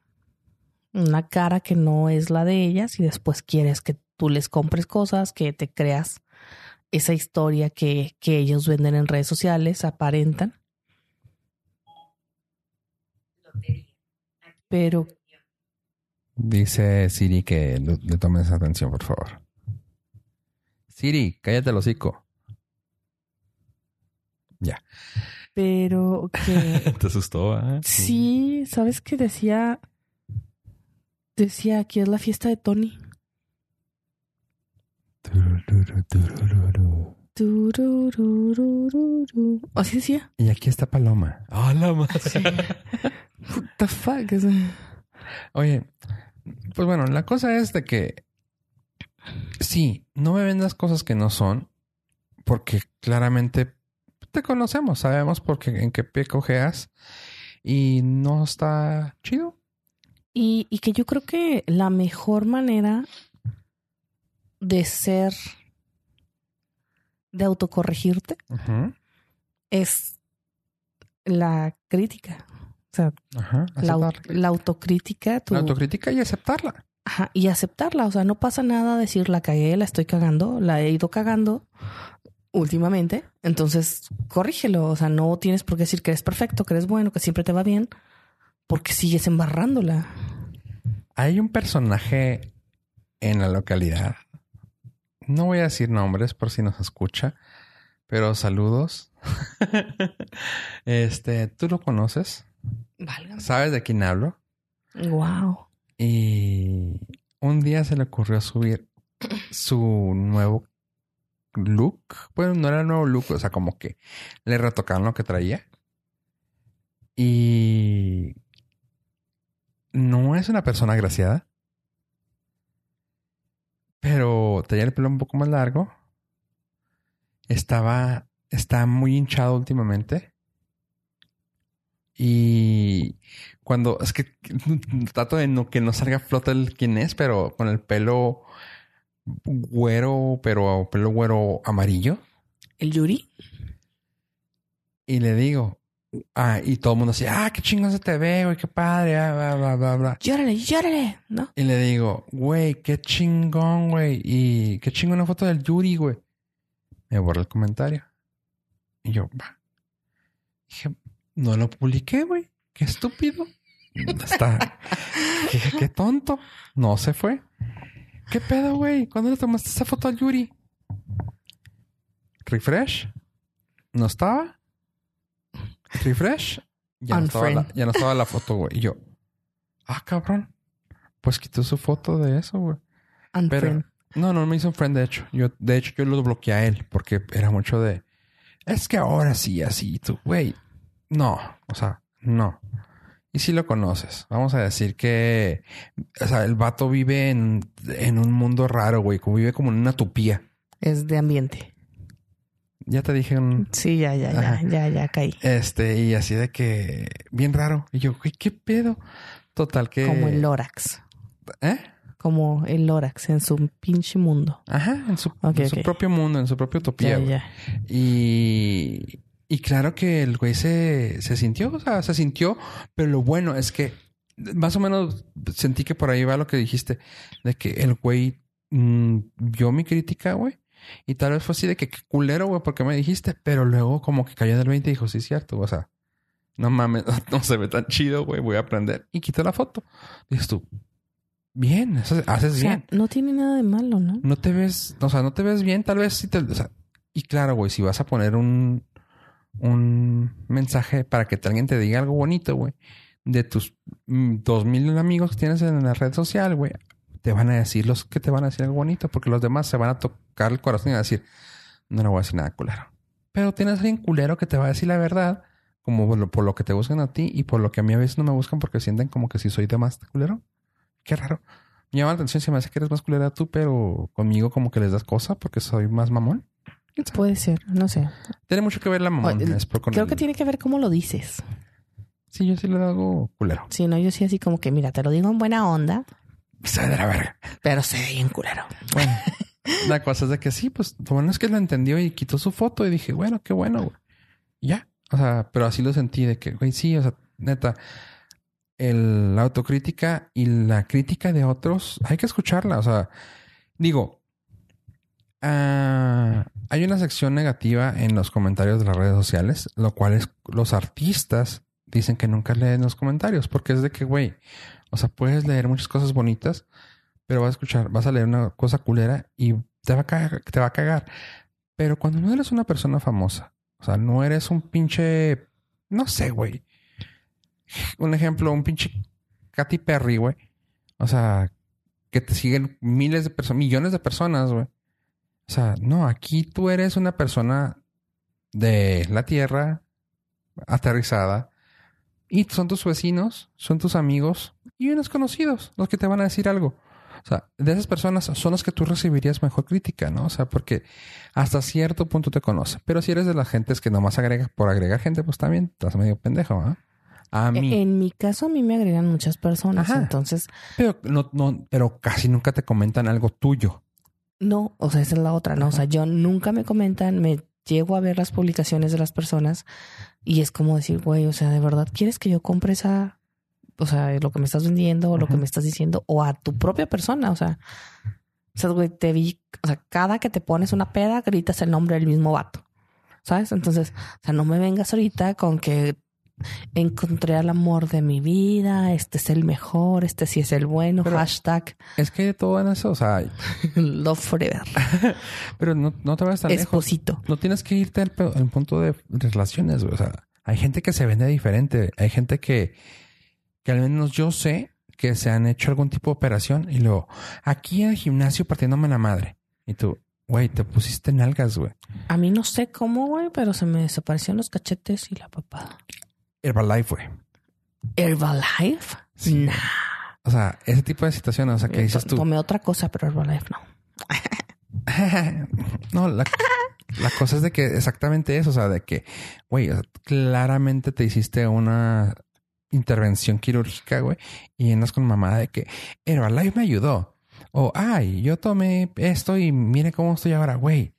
[SPEAKER 2] una cara que no es la de ellas y después quieres que tú les compres cosas, que te creas esa historia que, que ellos venden en redes sociales, aparentan. Pero
[SPEAKER 1] Dice Siri que le, tomes atención, por favor. Siri, cállate el hocico. Ya.
[SPEAKER 2] pero que
[SPEAKER 1] Te asustó, ¿eh?
[SPEAKER 2] sí, ¿sabes qué decía? Decía que es la fiesta de Tony. Así decía.
[SPEAKER 1] Y aquí está Paloma. ¡Ah, la madre!
[SPEAKER 2] What the fuck? Es-
[SPEAKER 1] Oye, pues bueno, la cosa es de que sí, no me vendas cosas que no son, porque claramente te conocemos, sabemos por qué, en qué pie cojeas y no está chido.
[SPEAKER 2] Y, y que yo creo que la mejor manera de ser, de autocorregirte, es la crítica. O sea,
[SPEAKER 1] Ajá.
[SPEAKER 2] la autocrítica, tu-
[SPEAKER 1] La autocrítica y aceptarla.
[SPEAKER 2] Ajá, y aceptarla. O sea, no pasa nada decir la cagué, la estoy cagando, la he ido cagando últimamente. Entonces, corrígelo. O sea, no tienes por qué decir que eres perfecto, que eres bueno, que siempre te va bien, porque sigues embarrándola.
[SPEAKER 1] Hay un personaje en la localidad. No voy a decir nombres por si nos escucha, pero saludos. este, ¿tú lo conoces?
[SPEAKER 2] Válgame.
[SPEAKER 1] ¿Sabes de quién hablo?
[SPEAKER 2] Wow.
[SPEAKER 1] Y un día se le ocurrió subir su nuevo look. Bueno, no era el nuevo look, o sea, como que le retocaron lo que traía. Y no es una persona agraciada. Pero tenía el pelo un poco más largo. Estaba, está muy hinchado últimamente. Y cuando es que trato de no que no salga a flote el quién es, pero con el pelo güero, pero pelo güero amarillo.
[SPEAKER 2] ¿El Yuri?
[SPEAKER 1] Y le digo, ah, y todo el mundo así, ah, qué chingón se te ve, güey, qué padre, ah, bla, bla, bla, bla.
[SPEAKER 2] Llórale, llórale, ¿no?
[SPEAKER 1] Y le digo, güey, qué chingón, güey, y qué chingón una foto del Yuri, güey. Me borra el comentario. Y yo, va. Dije, no lo publiqué, güey. Qué estúpido. Está. qué, qué tonto. No se fue. ¿Qué pedo, güey? ¿Cuándo le tomaste esa foto al Yuri? Refresh. ¿No estaba? Refresh. Ya no, estaba la, ya no estaba la foto, güey. Y yo, ah, cabrón. Pues quitó su foto de eso, güey. Pero no, no me hizo un friend, de hecho. Yo, de hecho, yo lo bloqueé a él porque era mucho de. Es que ahora sí, así, tú, güey. No, o sea, no. Y si lo conoces, vamos a decir que, o sea, el vato vive en, en un mundo raro, güey, como vive como en una utopía.
[SPEAKER 2] Es de ambiente.
[SPEAKER 1] Ya te dije un,
[SPEAKER 2] Sí, ya, ya, ya,
[SPEAKER 1] Ajá.
[SPEAKER 2] ya, ya caí.
[SPEAKER 1] este, y así de que, bien raro. Y yo, güey, ¿qué pedo? Total que.
[SPEAKER 2] Como el Lorax.
[SPEAKER 1] ¿Eh?
[SPEAKER 2] Como el Lorax en su pinche mundo.
[SPEAKER 1] Ajá, en su, en su propio mundo, en su propia utopía.
[SPEAKER 2] Ya, ya.
[SPEAKER 1] Y, y claro que el güey se, se sintió, o sea, se sintió, pero lo bueno es que más o menos sentí que por ahí va lo que dijiste, de que el güey mm, vio mi crítica, güey. Y tal vez fue así de que qué culero, güey, porque me dijiste, pero luego como que cayó del 20 y dijo, sí, cierto, o sea, no mames, no se ve tan chido, güey, voy a aprender. Y quitó la foto. Dices tú, bien, eso haces
[SPEAKER 2] O sea,
[SPEAKER 1] bien
[SPEAKER 2] no tiene nada de malo, ¿no?
[SPEAKER 1] no te ves, o sea, no te ves bien, tal vez sí te, o sea, y claro, güey, si vas a poner un, un mensaje para que alguien te diga algo bonito, güey, de tus mm, dos mil amigos que tienes en la red social, güey, te van a decir los que te van a decir algo bonito, porque los demás se van a tocar el corazón y van a decir, no le voy a decir nada culero. Pero tienes a alguien culero que te va a decir la verdad, como por lo, por lo que te buscan a ti y por lo que a mí a veces no me buscan porque sienten como que si soy de más culero. Qué raro. Me llama la atención, se me hace que eres más culera tú, pero conmigo como que les das cosa porque soy más mamón.
[SPEAKER 2] Puede ser, no sé.
[SPEAKER 1] Tiene mucho que ver la mamón.
[SPEAKER 2] Creo
[SPEAKER 1] el-
[SPEAKER 2] que tiene que ver cómo lo dices.
[SPEAKER 1] Sí, yo sí le hago culero.
[SPEAKER 2] Sí, no, yo sí así como que, mira, te lo digo en buena onda,
[SPEAKER 1] Se de la verga.
[SPEAKER 2] pero sé bien culero.
[SPEAKER 1] Bueno, la cosa es de que sí, pues lo bueno es que lo entendió y quitó su foto y dije, bueno, qué bueno, güey. Ya. O sea, pero así lo sentí de que, güey, sí, o sea, neta, el, la autocrítica y la crítica de otros, hay que escucharla. O sea, digo, ah, hay una sección negativa en los comentarios de las redes sociales, lo cual es los artistas dicen que nunca leen los comentarios, porque es de que, güey, o sea, puedes leer muchas cosas bonitas, pero vas a escuchar, vas a leer una cosa culera y te va a cagar, te va a cagar. Pero cuando no eres una persona famosa, o sea, no eres un pinche, no sé, güey. Un ejemplo, un pinche Katy Perry, güey. O sea, que te siguen miles de personas, millones de personas, güey. O sea, no, aquí tú eres una persona de la tierra, aterrizada, y son tus vecinos, son tus amigos y unos conocidos los que te van a decir algo. O sea, de esas personas son los que tú recibirías mejor crítica, ¿no? O sea, porque hasta cierto punto te conoce. Pero si eres de las gentes que nomás agrega por agregar gente, pues también estás medio pendejo, ¿ah? A mí.
[SPEAKER 2] En mi caso, a mí me agregan muchas personas.
[SPEAKER 1] Ajá.
[SPEAKER 2] Entonces,
[SPEAKER 1] Pero, no, no, pero casi nunca te comentan algo tuyo.
[SPEAKER 2] no, o sea, esa es la otra, ¿no? O sea, yo nunca me comentan, me llego a ver las publicaciones de las personas y es como decir, güey, o sea, ¿de verdad quieres que yo compre esa, o sea, lo que me estás vendiendo o lo que me estás diciendo o a tu propia persona? O sea, o sea, güey, te vi, o sea, cada que te pones una peda, gritas el nombre del mismo vato. ¿Sabes? Entonces, o sea, no me vengas ahorita con que encontré al amor de mi vida, este es el mejor, este sí es el bueno,
[SPEAKER 1] Pero-
[SPEAKER 2] hashtag
[SPEAKER 1] Es que todo en eso, o sea,
[SPEAKER 2] love forever,
[SPEAKER 1] pero no, no te vas tan lejos.
[SPEAKER 2] esposito.
[SPEAKER 1] No tienes que irte al, punto de relaciones, güey. O sea, hay gente que se vende diferente. Hay gente que, que al menos yo sé que se han hecho algún tipo de operación y luego, aquí en el gimnasio partiéndome la madre. Y tú, güey, te pusiste nalgas, güey.
[SPEAKER 2] A mí no sé cómo, güey, pero se me desaparecieron los cachetes y la papada.
[SPEAKER 1] Herbalife, güey.
[SPEAKER 2] Herbalife?
[SPEAKER 1] Sí.
[SPEAKER 2] Nah.
[SPEAKER 1] O sea, ese tipo de situaciones, o sea, que dices tú,
[SPEAKER 2] Tomé otra cosa, pero Herbalife no.
[SPEAKER 1] no, la, la cosa es de que exactamente eso, o sea, de que, güey, o sea, claramente te hiciste una intervención quirúrgica, güey, y andas con mamá de que Herbalife me ayudó. O, ay, yo tomé esto y mire cómo estoy ahora, güey.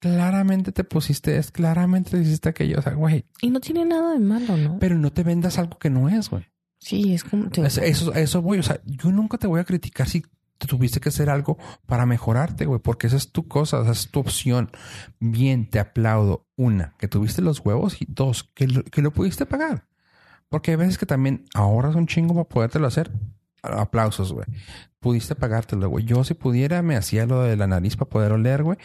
[SPEAKER 1] Claramente te pusiste, es claramente te hiciste aquello, o sea, güey,
[SPEAKER 2] Y no tiene nada de malo, ¿no?
[SPEAKER 1] pero no te vendas algo que no es, güey.
[SPEAKER 2] sí, es como... te-
[SPEAKER 1] Eso, eso, eso, güey. O sea, yo nunca te voy a criticar si te tuviste que hacer algo para mejorarte, güey, porque esa es tu cosa, esa es tu opción. Bien, te aplaudo. Una, que tuviste los huevos y dos, que lo, que lo pudiste pagar. Porque hay veces que también ahorras un chingo para podértelo hacer. Aplausos, güey. Pudiste pagártelo, güey. Yo si pudiera me hacía lo de la nariz para poder oler, güey.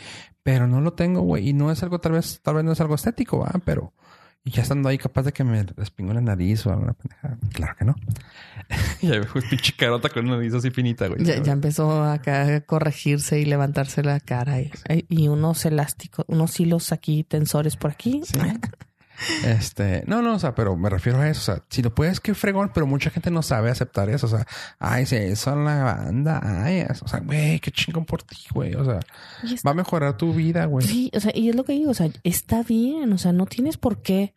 [SPEAKER 1] Pero no lo tengo, güey. Y no es algo, tal vez, tal vez no es algo estético, ¿va? Pero... Y ya estando ahí capaz de que me respingo la nariz o alguna pendeja. Claro que no. y ahí me fue pinche carota con una nariz así finita, güey.
[SPEAKER 2] Ya, ya empezó acá a corregirse y levantarse la cara y, y unos elásticos, unos hilos aquí, tensores por aquí.
[SPEAKER 1] Sí. Este, no, no, o sea, pero me refiero a eso. O sea, si lo puedes, qué fregón, pero mucha gente no sabe aceptar eso. O sea, ay, sí, eso es la banda, ay, o sea, güey, qué chingón por ti, güey. O sea,
[SPEAKER 2] está-
[SPEAKER 1] va a mejorar tu vida, güey.
[SPEAKER 2] Sí, o sea, y es lo que digo, o sea, está bien, o sea, no tienes por qué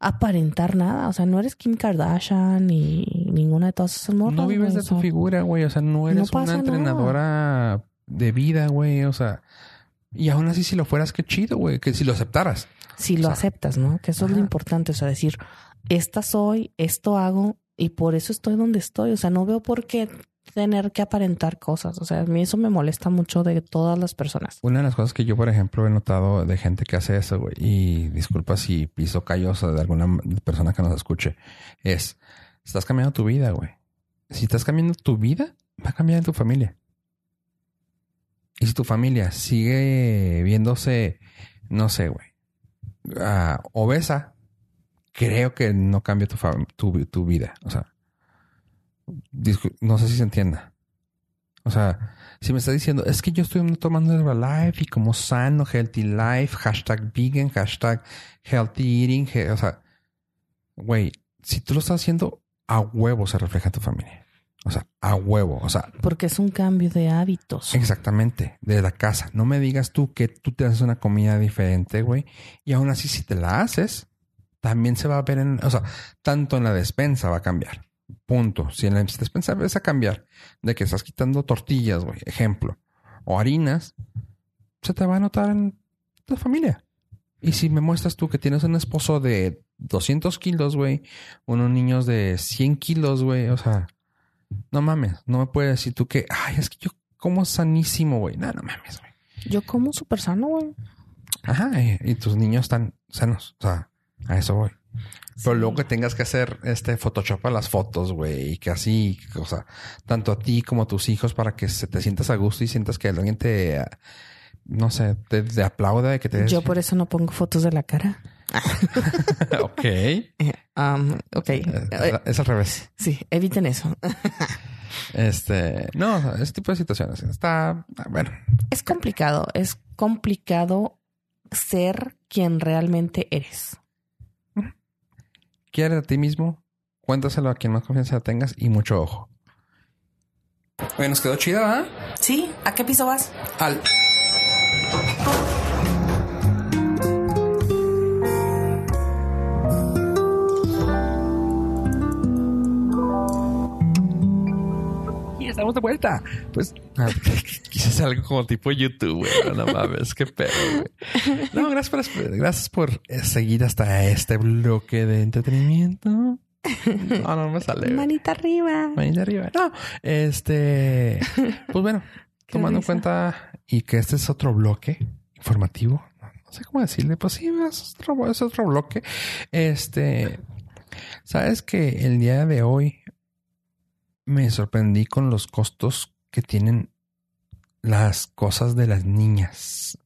[SPEAKER 2] aparentar nada, o sea, no eres Kim Kardashian ni ninguna de todas esas morras.
[SPEAKER 1] no vives de
[SPEAKER 2] o
[SPEAKER 1] tu figura, güey. O sea, no eres una
[SPEAKER 2] nada.
[SPEAKER 1] entrenadora de vida, güey. O sea, y aún así, si lo fueras, qué chido, güey. Que si lo aceptaras.
[SPEAKER 2] Si lo
[SPEAKER 1] O sea,
[SPEAKER 2] aceptas, ¿no? Que eso es lo importante, o sea, decir, esta soy, esto hago y por eso estoy donde estoy, o sea, no veo por qué tener que aparentar cosas, o sea, a mí eso me molesta mucho de todas las personas.
[SPEAKER 1] Una de las cosas que yo, por ejemplo, he notado de gente que hace eso, güey, y disculpa si piso callosa de alguna persona que nos escuche, es, estás cambiando tu vida, güey. Si estás cambiando tu vida, va a cambiar en tu familia. Y si tu familia sigue viéndose, no sé, güey, ah, obesa, creo que no cambia tu, tu, vida. O sea, no sé si se entienda. O sea, si me está diciendo, es que yo estoy tomando Herbalife y como sano, healthy life, hashtag vegan, hashtag healthy eating, o sea, güey, si tú lo estás haciendo, a huevo se refleja en tu familia. O sea, a huevo. O sea,
[SPEAKER 2] Porque es un cambio de hábitos.
[SPEAKER 1] exactamente, de la casa. No me digas tú que tú te haces una comida diferente, güey. Y aún así, si te la haces, también se va a ver en, o sea, tanto en la despensa va a cambiar. Punto. Si en la despensa ves a cambiar de que estás quitando tortillas, güey, ejemplo, o harinas, se te va a notar en tu familia. Y si me muestras tú que tienes un esposo de 200 kilos, güey, unos niños de 100 kilos, güey, o sea, no mames, no me puedes decir tú que, ay, es que yo como sanísimo, güey. No, no mames, güey.
[SPEAKER 2] Yo como súper sano, güey.
[SPEAKER 1] Ajá, y, y tus niños están sanos, o sea, a eso voy. Pero luego que tengas que hacer este Photoshop a las fotos, güey, y que así, o sea, tanto a ti como a tus hijos para que se te sientas a gusto y sientas que alguien te, no sé, te, te aplauda, que te...
[SPEAKER 2] Yo por eso no pongo fotos de la cara.
[SPEAKER 1] ok.
[SPEAKER 2] Um, ok.
[SPEAKER 1] Eh, Es al revés.
[SPEAKER 2] Sí, eviten eso.
[SPEAKER 1] Este, no, ese tipo de situaciones. Está, bueno,
[SPEAKER 2] Es complicado, es complicado ser quien realmente eres.
[SPEAKER 1] quiere a ti mismo, cuéntaselo a quien más confianza tengas y mucho ojo. Oye, nos quedó chida, ¿verdad?
[SPEAKER 2] Sí, ¿a qué piso vas?
[SPEAKER 1] Al. Estamos de vuelta. Pues ah, hacer algo como tipo YouTube, güey. No mames, qué pedo, güey. No, gracias por, gracias por eh, seguir hasta este bloque de entretenimiento. No, no me sale.
[SPEAKER 2] Manita arriba.
[SPEAKER 1] Manita arriba. No, este, pues bueno, tomando en cuenta y que este es otro bloque informativo, no, no sé cómo decirle, pues sí, es otro, es otro bloque. Este, sabes que el día de hoy me sorprendí con los costos que tienen las cosas de las niñas.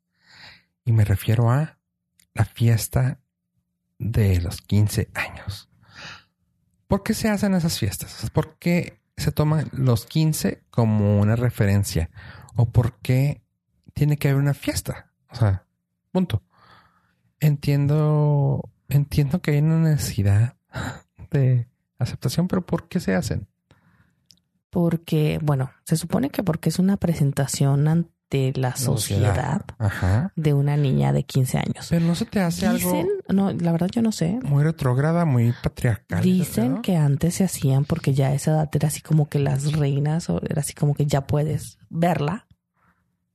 [SPEAKER 1] Y me refiero a la fiesta de los 15 años. ¿Por qué se hacen esas fiestas? ¿Por qué se toman los 15 como una referencia? ¿O por qué tiene que haber una fiesta? O sea, punto. Entiendo, entiendo que hay una necesidad de aceptación, pero ¿por qué se hacen?
[SPEAKER 2] Porque, bueno, se supone que porque es una presentación ante la sociedad
[SPEAKER 1] Ajá.
[SPEAKER 2] de una niña de 15 años.
[SPEAKER 1] Pero no se te hace
[SPEAKER 2] Dicen,
[SPEAKER 1] algo
[SPEAKER 2] no, la verdad yo no sé.
[SPEAKER 1] muy retrógrada, muy patriarcal.
[SPEAKER 2] Dicen que antes se hacían porque ya a esa edad era así como que las reinas, o era así como que ya puedes verla,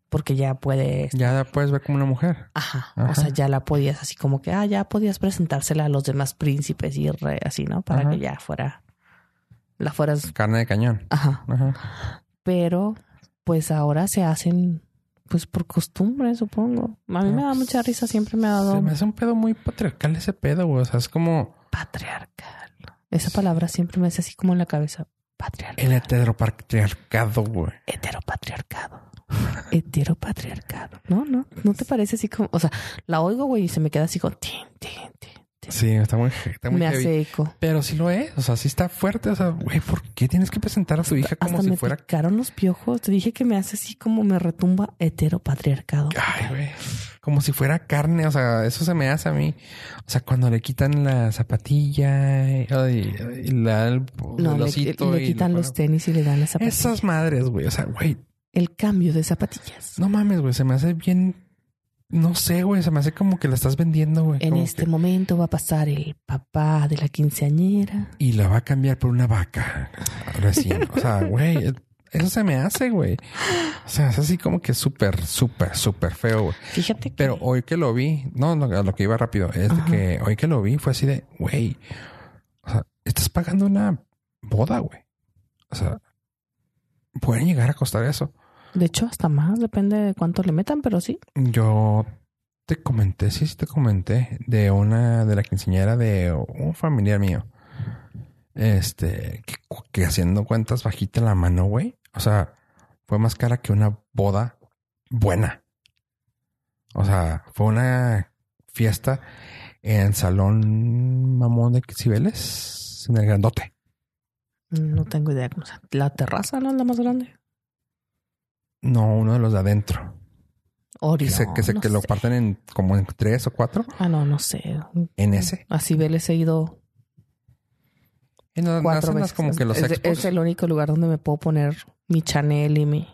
[SPEAKER 2] porque ya puedes.
[SPEAKER 1] ya la puedes ver como una mujer.
[SPEAKER 2] Ajá,
[SPEAKER 1] Ajá.
[SPEAKER 2] O sea, ya la podías así como que, ah, ya podías presentársela a los demás príncipes y re- así, ¿no? Para
[SPEAKER 1] Ajá.
[SPEAKER 2] que ya fuera, la fueras.
[SPEAKER 1] Carne de cañón.
[SPEAKER 2] Ajá.
[SPEAKER 1] Ajá.
[SPEAKER 2] Pero, pues ahora se hacen, pues por costumbre, supongo. A mí me da
[SPEAKER 1] pues,
[SPEAKER 2] mucha risa, siempre me ha dado
[SPEAKER 1] Se me hace un pedo muy patriarcal ese pedo, güey. O sea, es como
[SPEAKER 2] patriarcal. Esa palabra siempre me hace así como en la cabeza. Patriarcal.
[SPEAKER 1] el heteropatriarcado, güey.
[SPEAKER 2] heteropatriarcado. Heteropatriarcado. No, no, no te parece así como, o sea, la oigo, güey, y se me queda así como, tin, tin, tin,
[SPEAKER 1] Sí, está muy, está muy
[SPEAKER 2] me
[SPEAKER 1] heavy.
[SPEAKER 2] hace eco.
[SPEAKER 1] Pero sí lo es. O sea, sí está fuerte. O sea, güey, ¿por qué tienes que presentar a tu hija como
[SPEAKER 2] Hasta
[SPEAKER 1] si
[SPEAKER 2] me
[SPEAKER 1] fuera...
[SPEAKER 2] picaron los piojos. Te dije que me hace así como me retumba heteropatriarcado.
[SPEAKER 1] Ay, güey. Como si fuera carne. O sea, eso se me hace a mí. O sea, cuando le quitan la zapatilla y, la, el,
[SPEAKER 2] No,
[SPEAKER 1] el
[SPEAKER 2] le,
[SPEAKER 1] osito
[SPEAKER 2] le
[SPEAKER 1] y
[SPEAKER 2] quitan los tenis y le dan las zapatillas.
[SPEAKER 1] Esas madres, güey. O sea, güey,
[SPEAKER 2] El cambio de zapatillas.
[SPEAKER 1] no mames, güey. Se me hace bien... No sé, güey. Se me hace como que la estás vendiendo, güey.
[SPEAKER 2] En este
[SPEAKER 1] que-
[SPEAKER 2] momento va a pasar el papá de la quinceañera.
[SPEAKER 1] Y la va a cambiar por una vaca recién. O sea, güey, eso se me hace, güey. O sea, es así como que súper, súper, súper feo, güey.
[SPEAKER 2] Fíjate que
[SPEAKER 1] Pero hoy que lo vi, no, no, lo que iba rápido, es de
[SPEAKER 2] Ajá.
[SPEAKER 1] que hoy que lo vi fue así de, güey, o sea, estás pagando una boda, güey. O sea, pueden llegar a costar eso.
[SPEAKER 2] De hecho hasta más, depende de cuánto le metan, pero sí.
[SPEAKER 1] Yo te comenté, sí, sí te comenté de una, de la quinceañera de un familiar mío. Este, que, que haciendo cuentas bajita la mano, güey. O sea, fue más cara que una boda buena. O sea, fue una fiesta en Salón Mamón de Cibeles, en el Grandote.
[SPEAKER 2] No tengo idea. O sea, la terraza no es la más grande.
[SPEAKER 1] No, uno de los de adentro.
[SPEAKER 2] Ori,
[SPEAKER 1] Que se, que, se,
[SPEAKER 2] no
[SPEAKER 1] que lo parten en como en tres o cuatro.
[SPEAKER 2] Ah, no, no sé.
[SPEAKER 1] En ese.
[SPEAKER 2] Así Vélez he ido
[SPEAKER 1] En las,
[SPEAKER 2] cuatro veces.
[SPEAKER 1] como que los
[SPEAKER 2] es, es el único lugar donde me puedo poner mi Chanel y mi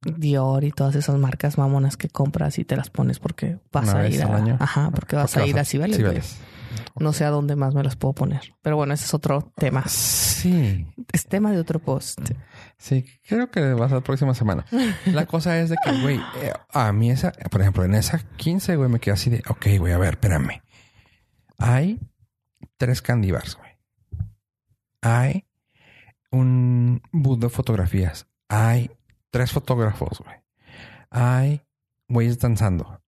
[SPEAKER 2] Dior y todas esas marcas mamonas que compras y te las pones porque vas
[SPEAKER 1] Una
[SPEAKER 2] a ir a, ajá, porque vas
[SPEAKER 1] Porque
[SPEAKER 2] a ir a Cibeles.
[SPEAKER 1] Cibeles.
[SPEAKER 2] No sé a dónde más me las puedo poner. Pero bueno, ese es otro tema.
[SPEAKER 1] Sí,
[SPEAKER 2] Es tema de otro post.
[SPEAKER 1] Sí, creo que va a ser la próxima semana. La cosa es de que, güey, eh, a mí esa, por ejemplo, en esa 15, güey, me quedé así de, ok, güey, a ver, espérame. Hay tres candy bars, güey. Hay un booth de fotografías. Hay tres fotógrafos, güey. Hay güeyes danzando.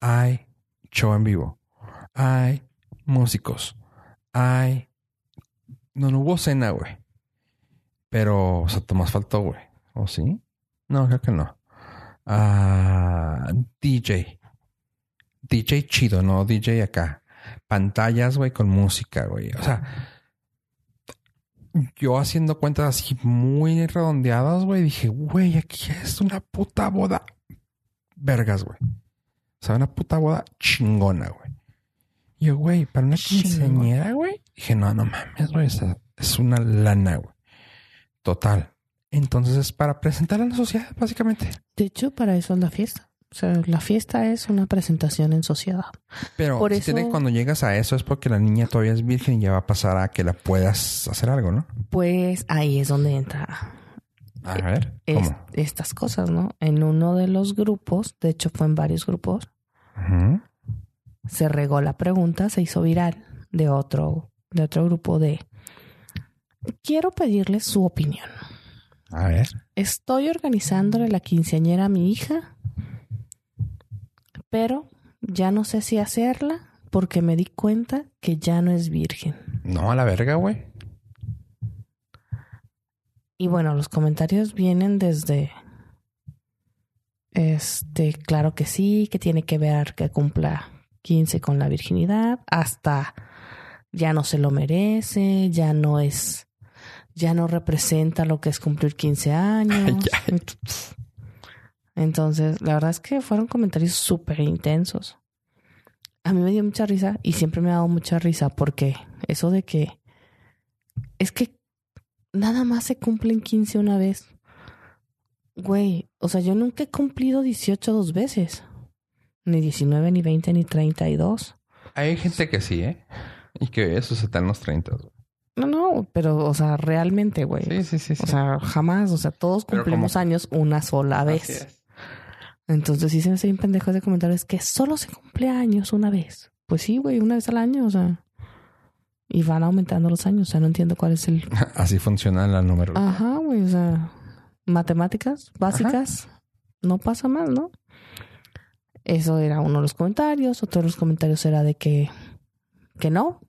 [SPEAKER 1] Hay show en vivo. Hay músicos. Hay... No, no hubo cena, güey. Pero, o sea, más faltó, güey. ¿O sí? No, creo que no. Ah, DJ. DJ chido, no DJ acá. Pantallas, güey, con música, güey. O sea, yo haciendo cuentas así muy redondeadas, güey, dije, güey, aquí es una puta boda. Vergas, güey. O sea, una puta boda chingona, güey. Y yo, güey, para una quinceañera, güey. Dije, no, no mames, güey. o sea, es una lana, güey. Total. Entonces es para presentar a la sociedad, básicamente.
[SPEAKER 2] De hecho, para eso es la fiesta. O sea, la fiesta es una presentación en sociedad.
[SPEAKER 1] Pero
[SPEAKER 2] Por eso-
[SPEAKER 1] que cuando llegas a eso es porque la niña todavía es virgen y ya va a pasar a que la puedas hacer algo, ¿no?
[SPEAKER 2] Pues ahí es donde entra
[SPEAKER 1] A ver,
[SPEAKER 2] es-
[SPEAKER 1] ¿cómo?
[SPEAKER 2] estas cosas, ¿no? En uno de los grupos, de hecho fue en varios grupos, se regó la pregunta, se hizo viral de otro, de otro grupo de quiero pedirles su opinión.
[SPEAKER 1] A ver.
[SPEAKER 2] Estoy organizándole la quinceañera a mi hija, pero ya no sé si hacerla porque me di cuenta que ya no es virgen.
[SPEAKER 1] No, a la verga, güey.
[SPEAKER 2] Y bueno, los comentarios vienen desde este, claro que sí, que tiene que ver que cumpla 15 con la virginidad, hasta ya no se lo merece, ya no es, ya no representa lo que es cumplir 15 años. Entonces, la verdad es que fueron comentarios súper intensos. A mí me dio mucha risa y siempre me ha dado mucha risa porque eso de que es que nada más se cumplen 15 una vez. Güey, o sea, yo nunca he cumplido 18 dos veces. Ni 19, ni 20, ni 32.
[SPEAKER 1] Hay gente que sí, ¿eh? Y que eso está en los 30. güey.
[SPEAKER 2] No, no, pero, o sea, realmente, güey.
[SPEAKER 1] Sí, sí, sí. sí.
[SPEAKER 2] O sea, jamás, o sea, todos cumplimos años una sola vez.
[SPEAKER 1] es.
[SPEAKER 2] Entonces sí se me hacen pendejos de comentarios que solo se cumple años una vez. Pues sí, güey, una vez al año, o sea. Y van aumentando los años, o sea, no entiendo cuál es el...
[SPEAKER 1] Así funciona la número.
[SPEAKER 2] Ajá, güey, o sea, matemáticas básicas, no pasa más, ¿no? Eso era uno de los comentarios, otro de los comentarios era de que, que no,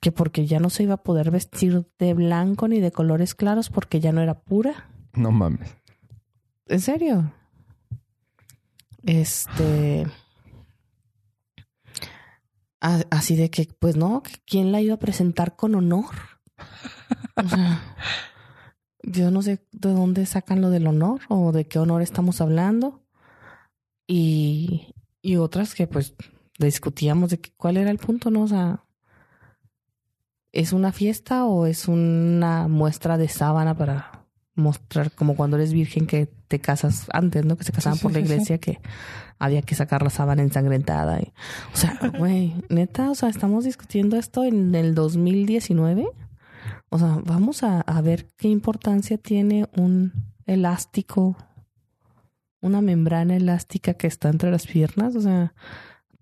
[SPEAKER 2] que porque ya no se iba a poder vestir de blanco ni de colores claros porque ya no era pura.
[SPEAKER 1] No mames.
[SPEAKER 2] ¿En serio? Este. a- Así de que, pues no, ¿quién la iba a presentar con honor? O sea, yo no sé de dónde sacan lo del honor o de qué honor estamos hablando. Y, y otras que, pues, discutíamos de que, cuál era el punto, ¿no? O sea, ¿es una fiesta o es una muestra de sábana para mostrar como cuando eres virgen que te casas antes, ¿no? Que se casaban
[SPEAKER 1] Sí, sí,
[SPEAKER 2] por la
[SPEAKER 1] sí.
[SPEAKER 2] iglesia, que había que sacar la sábana ensangrentada. Y, o sea, güey, neta, o sea, estamos discutiendo esto en el 2019. O sea, vamos a, a ver qué importancia tiene un elástico, una membrana elástica que está entre las piernas. O sea,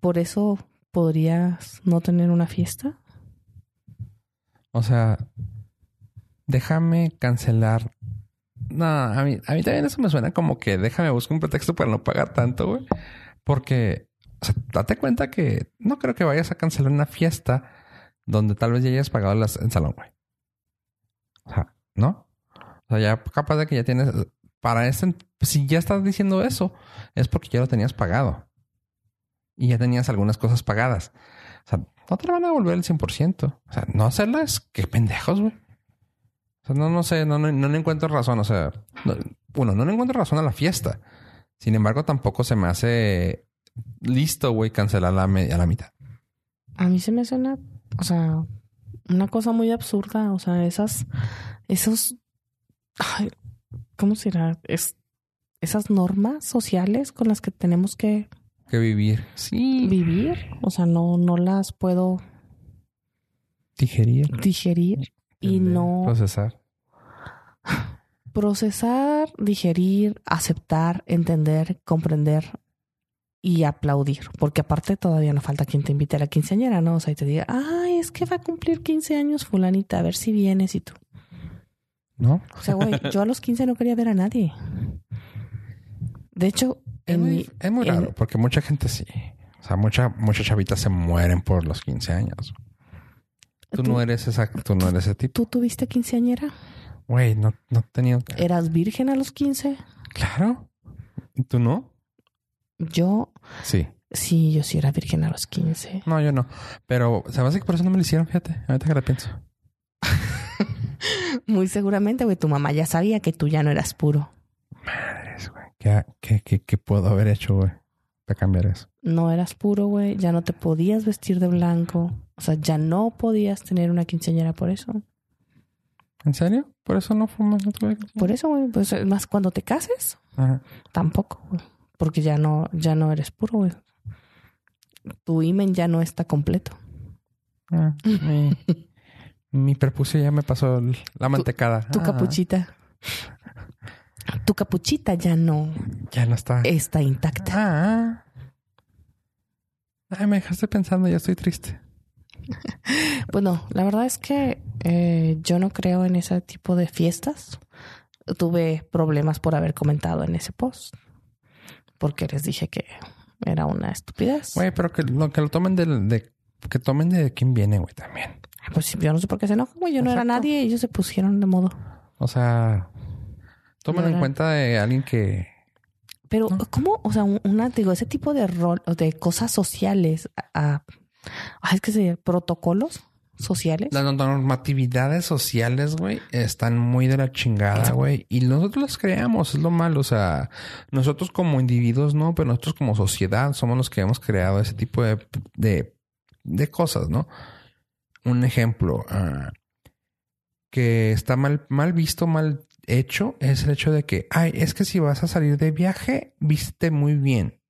[SPEAKER 2] por eso podrías no tener una fiesta.
[SPEAKER 1] O sea, déjame cancelar. No, a mí, a mí también eso me suena como que déjame buscar un pretexto para no pagar tanto, güey. Porque, o sea, date cuenta que no creo que vayas a cancelar una fiesta donde tal vez ya hayas pagado el salón, güey. O sea, ¿no? O sea, ya capaz de que ya tienes. Para este, si ya estás diciendo eso, es porque ya lo tenías pagado. Y ya tenías algunas cosas pagadas. O sea, no te la van a devolver el 100%. O sea, no hacerlas, qué pendejos, güey. O sea, no, no sé, no, no, no encuentro razón. O sea, no- uno, no le encuentro razón a la fiesta. Sin embargo, tampoco se me hace listo, güey, cancelar la a la mitad.
[SPEAKER 2] A mí se me hace una, o sea, una cosa muy absurda. O sea, esas, esos, ay, ¿cómo será? Es esas normas sociales con las que tenemos que
[SPEAKER 1] Que vivir. Sí.
[SPEAKER 2] vivir. O sea, no, no las puedo
[SPEAKER 1] Digerir.
[SPEAKER 2] digerir y no
[SPEAKER 1] Procesar.
[SPEAKER 2] procesar, digerir, aceptar, entender, comprender y aplaudir. Porque aparte todavía no falta quien te invite a la quinceañera, ¿no? O sea, y te diga, ay, es que va a cumplir 15 años fulanita, a ver si vienes y tú.
[SPEAKER 1] ¿No?
[SPEAKER 2] O sea, güey, yo a los 15 no quería ver a nadie. De hecho,
[SPEAKER 1] Es
[SPEAKER 2] en
[SPEAKER 1] muy,
[SPEAKER 2] mi,
[SPEAKER 1] es muy
[SPEAKER 2] en-
[SPEAKER 1] raro, porque mucha gente sí. O sea, mucha, muchas chavitas se mueren por los 15 años. Tú,
[SPEAKER 2] ¿Tú-
[SPEAKER 1] no eres esa, tú no eres ese tipo.
[SPEAKER 2] ¿Tú tuviste quinceañera?
[SPEAKER 1] Güey, no, no he tenido.
[SPEAKER 2] ¿Eras virgen a los 15?
[SPEAKER 1] Claro. ¿Tú no?
[SPEAKER 2] Yo,
[SPEAKER 1] Sí.
[SPEAKER 2] sí, yo sí era virgen a los 15.
[SPEAKER 1] No, yo no. Pero se me hace que por eso no me lo hicieron, fíjate. Ahorita que la pienso.
[SPEAKER 2] Muy seguramente, güey, tu mamá ya sabía que tú ya no eras puro.
[SPEAKER 1] Güey. ¿Qué, qué, qué, qué puedo haber hecho, güey? Para cambiar eso.
[SPEAKER 2] No eras puro, güey, ya no te podías vestir de blanco. O sea, ya no podías tener una quinceañera por eso.
[SPEAKER 1] ¿En serio? ¿Por eso no fumas? No
[SPEAKER 2] Por eso, güey, pues es más cuando te cases,
[SPEAKER 1] Ajá.
[SPEAKER 2] tampoco, güey. Porque ya no, ya no eres puro, güey. Tu imen ya no está completo.
[SPEAKER 1] Ah, mi, mi prepucio ya me pasó la mantecada.
[SPEAKER 2] Tu
[SPEAKER 1] Ah,
[SPEAKER 2] capuchita. Tu capuchita ya no
[SPEAKER 1] Ya no está.
[SPEAKER 2] está intacta.
[SPEAKER 1] Ah. Ay, me dejaste pensando, ya estoy triste.
[SPEAKER 2] Bueno, la verdad es que eh, yo no creo en ese tipo de fiestas. Tuve problemas por haber comentado en ese post. Porque les dije que era una estupidez.
[SPEAKER 1] Güey, pero que lo, que lo tomen de, que tomen de quién viene, güey, también.
[SPEAKER 2] Pues yo no sé por qué se enojan, güey. Yo no era nadie. Ellos se pusieron de modo.
[SPEAKER 1] O sea,
[SPEAKER 2] No
[SPEAKER 1] en cuenta de alguien que.
[SPEAKER 2] Pero,
[SPEAKER 1] No.
[SPEAKER 2] ¿cómo? O sea, un- una, digo, ese tipo de rol, de cosas sociales, a, a- ah, es que se protocolos sociales.
[SPEAKER 1] Las normatividades sociales, güey, están muy de la chingada, güey. Y nosotros las creamos, es lo malo. O sea, nosotros como individuos no, pero nosotros como sociedad somos los que hemos creado ese tipo de, de, de cosas, ¿no? Un ejemplo ah, que está mal, mal visto, mal hecho, es el hecho de que, ay, es que si vas a salir de viaje, viste muy bien.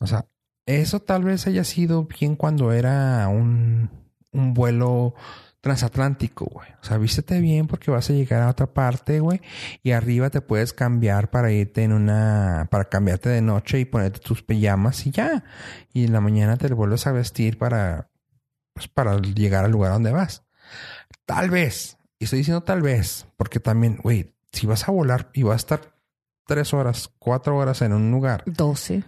[SPEAKER 1] O sea, eso tal vez haya sido bien cuando era un, un vuelo transatlántico, güey. O sea, vístete bien porque vas a llegar a otra parte, güey. Y arriba te puedes cambiar para irte en una... Para cambiarte de noche y ponerte tus pijamas y ya. Y en la mañana te vuelves a vestir para... Pues para llegar al lugar donde vas. Tal vez. Y estoy diciendo tal vez. Porque también, güey, si vas a volar y vas a estar tres horas, cuatro horas en un lugar,
[SPEAKER 2] 12.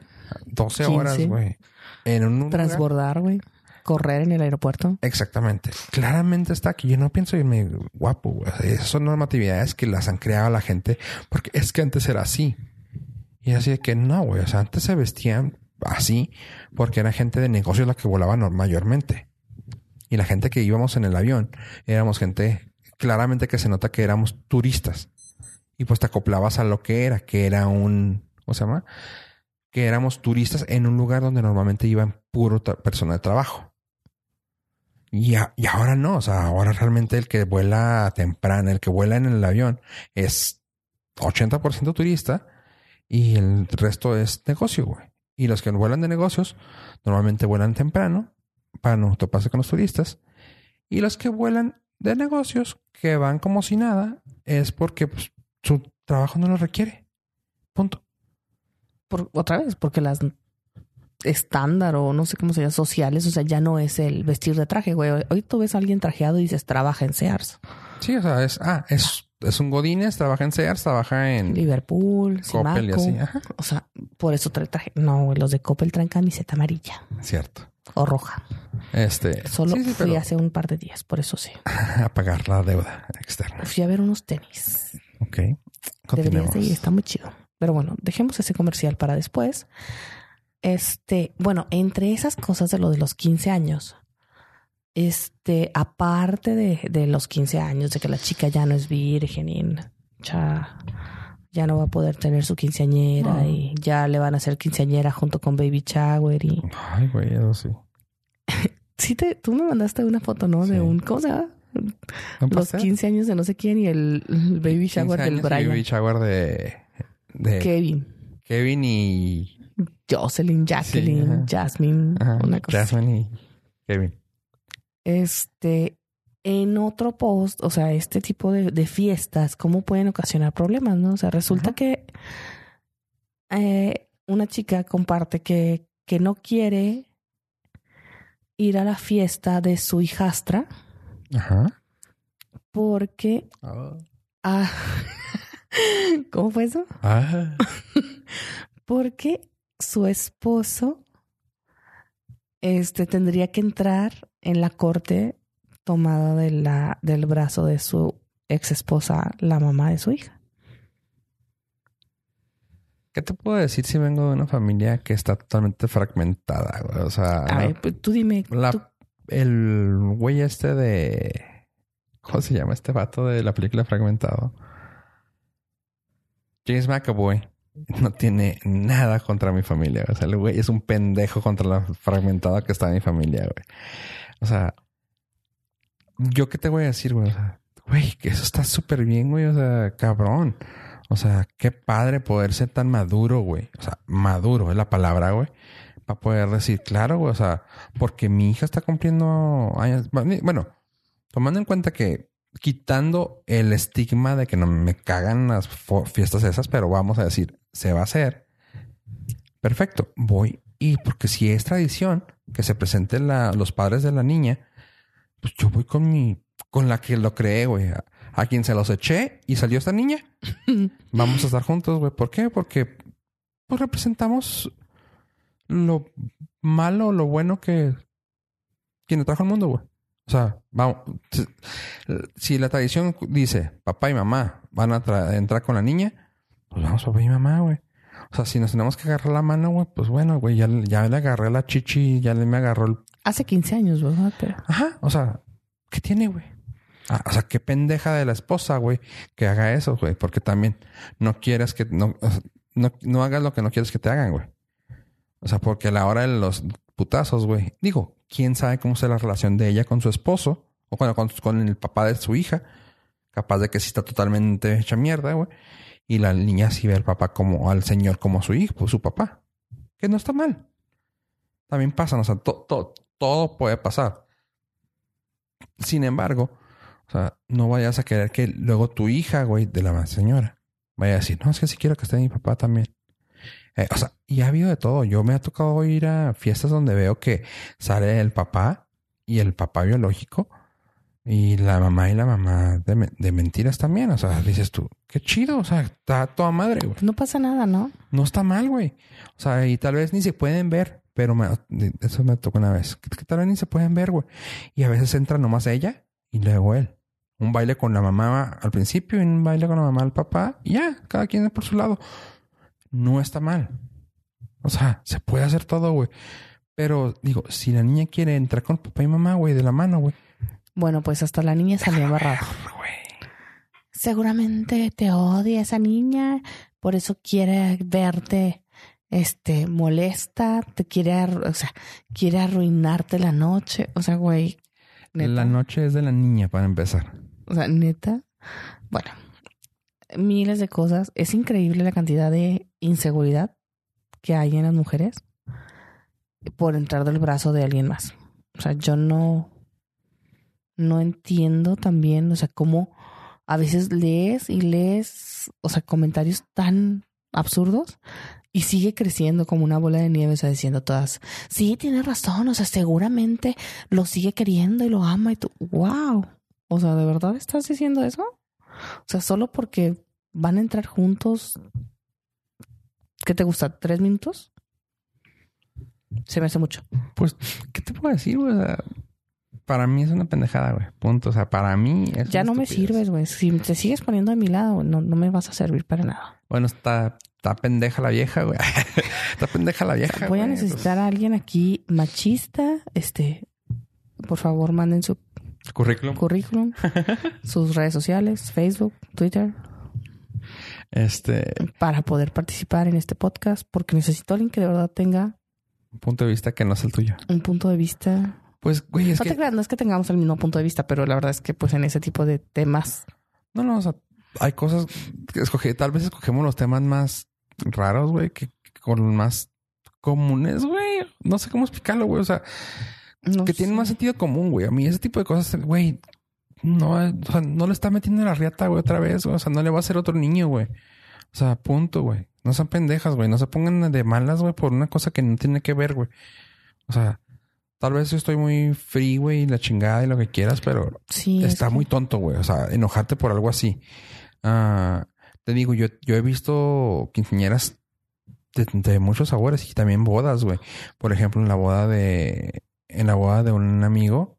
[SPEAKER 1] 12
[SPEAKER 2] 15.
[SPEAKER 1] horas, güey. En un lugar.
[SPEAKER 2] Transbordar, güey. Correr en el aeropuerto.
[SPEAKER 1] Exactamente. Claramente está aquí. Yo no pienso irme guapo. güey. Esas son normatividades que las han creado la gente porque es que antes era así. Y así de que no, güey. O sea, antes se vestían así porque era gente de negocios la que volaba mayormente. Y la gente que íbamos en el avión éramos gente claramente que se nota que éramos turistas. Y pues te acoplabas a lo que era, que era un, ¿cómo se llama? Que éramos turistas en un lugar donde normalmente iban puro persona de trabajo. Y, y ahora no, o sea, ahora realmente el que vuela temprano, el que vuela en el avión es 80% turista y el resto es negocio, güey. Y los que vuelan de negocios normalmente vuelan temprano para no toparse con los turistas. Y los que vuelan de negocios que van como si nada es porque pues, su trabajo no lo requiere. Punto.
[SPEAKER 2] Por, otra vez, porque las estándar o no sé cómo se llama, sociales, o sea, ya no es el vestir de traje, güey. Hoy tú ves a alguien trajeado y dices, trabaja en Sears,
[SPEAKER 1] Sí, o sea, es, ah, es, es un Godínez, trabaja en Sears, trabaja en
[SPEAKER 2] Liverpool,
[SPEAKER 1] Coppel y así. Ajá,
[SPEAKER 2] O sea, por eso trae traje. No, güey, los de Coppel traen camiseta amarilla
[SPEAKER 1] cierto.
[SPEAKER 2] O roja.
[SPEAKER 1] Este,
[SPEAKER 2] Solo
[SPEAKER 1] sí, sí,
[SPEAKER 2] fui
[SPEAKER 1] pero
[SPEAKER 2] hace un par de días, por eso sí.
[SPEAKER 1] a pagar la deuda externa.
[SPEAKER 2] Fui a ver unos tenis.
[SPEAKER 1] Ok.
[SPEAKER 2] Deberías
[SPEAKER 1] Continuemos.
[SPEAKER 2] de ir, está muy chido. Pero bueno, dejemos ese comercial para después. Este, bueno, entre esas cosas de lo de los 15 años, este, aparte de, de los 15 años, de que la chica ya no es virgen y ya, ya no va a poder tener su quinceañera
[SPEAKER 1] No.
[SPEAKER 2] y ya le van a hacer quinceañera junto con baby shower y
[SPEAKER 1] Ay, güey, eso sí.
[SPEAKER 2] sí te, tú me mandaste una foto, ¿no? De un, ¿cómo se llama?
[SPEAKER 1] ¿Un
[SPEAKER 2] Los
[SPEAKER 1] pastel?
[SPEAKER 2] 15 años de no sé quién y el, el baby
[SPEAKER 1] 15
[SPEAKER 2] shower del Brian.
[SPEAKER 1] Baby shower de, de
[SPEAKER 2] Kevin,
[SPEAKER 1] Kevin y
[SPEAKER 2] Jocelyn, Jacqueline,
[SPEAKER 1] ajá.
[SPEAKER 2] Jasmine,
[SPEAKER 1] ajá,
[SPEAKER 2] una cosa.
[SPEAKER 1] Jasmine y Kevin.
[SPEAKER 2] Este, en otro post, o sea, este tipo de, de fiestas, ¿cómo pueden ocasionar problemas, no? O sea, resulta
[SPEAKER 1] Ajá.
[SPEAKER 2] que eh, una chica comparte que, que no quiere ir a la fiesta de su hijastra
[SPEAKER 1] Ajá.
[SPEAKER 2] porque... Ah, ¿Cómo fue eso?
[SPEAKER 1] Ah.
[SPEAKER 2] Porque su esposo este, tendría que entrar en la corte tomada de la, del brazo de su ex esposa, la mamá de su hija.
[SPEAKER 1] ¿Qué te puedo decir si vengo de una familia que está totalmente fragmentada? güey? O sea,
[SPEAKER 2] A ver, pues, tú dime.
[SPEAKER 1] la-
[SPEAKER 2] tú-
[SPEAKER 1] el güey este de... ¿Cómo se llama este vato de la película Fragmentado? James McAvoy no tiene nada contra mi familia. güey. O sea, el güey es un pendejo contra la fragmentada que está en mi familia, güey. O sea, ¿yo qué te voy a decir, güey? O sea, güey, que eso está súper bien, güey. O sea, cabrón. O sea, qué padre poder ser tan maduro, güey. O sea, maduro es la palabra, güey. Para poder decir, claro, güey. O sea, porque mi hija está cumpliendo años. Bueno, tomando en cuenta que quitando el estigma de que no me cagan las fiestas esas, pero vamos a decir, se va a hacer. Perfecto, voy. Y porque si es tradición que se presenten los padres de la niña, pues yo voy con mi, con la que lo creé, güey. A, a quien se los eché y salió esta niña. Vamos a estar juntos, güey. ¿Por qué? Porque pues, representamos lo malo, lo bueno que quien le trajo al mundo, güey. O sea, vamos, si- la tradición dice papá y mamá van a tra- entrar con la niña, pues vamos papá y mamá, güey. O sea, si nos tenemos que agarrar la mano, güey, pues bueno, güey, ya, ya le agarré la chichi, ya le me agarró el...
[SPEAKER 2] Hace 15 años, ¿verdad? Pero
[SPEAKER 1] Ajá, o sea, ¿qué tiene, güey? Ah, o sea, qué pendeja de la esposa, güey, que haga eso, güey, porque también no quieres que, no, no, no hagas lo que no quieres que te hagan, güey. O sea, porque a la hora de los putazos, güey, digo, quién sabe cómo sea la relación de ella con su esposo o con, el papá de su hija. Capaz de que sí está totalmente hecha mierda, güey. Y la niña sí ve al papá como, al señor como su hijo, su papá. Que no está mal. También pasan, o sea, to- to- todo puede pasar. Sin embargo, o sea, no vayas a querer que luego tu hija, güey, de la señora, vaya a decir, no, es que sí quiero que esté mi papá también. Eh, o sea, y ha habido de todo. Yo me ha tocado ir a fiestas donde veo que sale el papá y el papá biológico y la mamá y la mamá de, me- de mentiras también. O sea, dices tú, qué chido. O sea, está toda madre, güey.
[SPEAKER 2] no pasa nada, ¿no?
[SPEAKER 1] No está mal, güey. O sea, y tal vez ni se pueden ver, pero me- eso me tocó una vez. Que, que tal vez ni se pueden ver, güey. Y a veces entra nomás ella y luego él. Un baile con la mamá al principio y un baile con la mamá al papá. Y ya, cada quien por su lado. No está mal. O sea, se puede hacer todo, güey. Pero digo, si la niña quiere entrar con papá y mamá, güey, de la mano, güey.
[SPEAKER 2] Bueno, pues hasta la niña salió embarrada.
[SPEAKER 1] Güey.
[SPEAKER 2] Seguramente te odia esa niña, por eso quiere verte este molesta, te quiere, o sea, quiere arruinarte la noche, o sea, güey, neta.
[SPEAKER 1] La noche es de la niña para empezar.
[SPEAKER 2] O sea, neta. Bueno, miles de cosas. Es increíble la cantidad de inseguridad que hay en las mujeres por entrar del brazo de alguien más. O sea, yo no, no entiendo también, o sea, cómo a veces lees y lees, o sea, comentarios tan absurdos y sigue creciendo como una bola de nieve, o sea, diciendo todas, sí, tienes razón, o sea, seguramente lo sigue queriendo y lo ama y tú, wow. O sea, ¿de verdad estás diciendo eso? O sea, solo porque van a entrar juntos. ¿Qué te gusta? ¿Tres minutos? Se me hace mucho.
[SPEAKER 1] Pues, ¿qué te puedo decir, güey? Para mí es una pendejada, güey. Punto. O sea, para mí es
[SPEAKER 2] Ya no me sirves, güey. Si te sigues poniendo de mi lado, no, no me vas a servir para nada.
[SPEAKER 1] Bueno, está, está pendeja la vieja, güey. está pendeja la vieja.
[SPEAKER 2] Voy a
[SPEAKER 1] pues.
[SPEAKER 2] necesitar a alguien aquí machista. Este, por favor, manden su
[SPEAKER 1] currículum.
[SPEAKER 2] currículum, sus redes sociales, Facebook, Twitter,
[SPEAKER 1] Este,
[SPEAKER 2] para poder participar en este podcast, porque necesito a alguien que de verdad tenga
[SPEAKER 1] punto de vista que no es el tuyo.
[SPEAKER 2] un punto de vista
[SPEAKER 1] Pues, güey, es
[SPEAKER 2] no
[SPEAKER 1] que.
[SPEAKER 2] te creas, no es que tengamos el mismo punto de vista, pero la verdad es que pues en ese tipo de temas
[SPEAKER 1] No, no, o sea, hay cosas que escogí. Tal vez escogemos los temas más raros, güey, que, con más comunes, güey. No sé cómo explicarlo, güey. O sea,
[SPEAKER 2] No
[SPEAKER 1] que tienen
[SPEAKER 2] sé.
[SPEAKER 1] más sentido común, güey. A mí ese tipo de cosas, güey, no, o sea, no le está metiendo en la riata, güey, otra vez, güey. O sea, no le va a hacer otro niño, güey. O sea, punto, güey. No sean pendejas, güey. No se pongan de malas, güey, por una cosa que no tiene que ver, güey. O sea, tal vez yo estoy muy free, güey, y la chingada y lo que quieras, pero
[SPEAKER 2] Sí, es
[SPEAKER 1] está
[SPEAKER 2] que-
[SPEAKER 1] muy tonto, güey. O sea, enojarte por algo así. Ah, te digo, yo, yo he visto quinceañeras de, muchos sabores y también bodas, güey. Por ejemplo, en la boda de, en la boda de un amigo,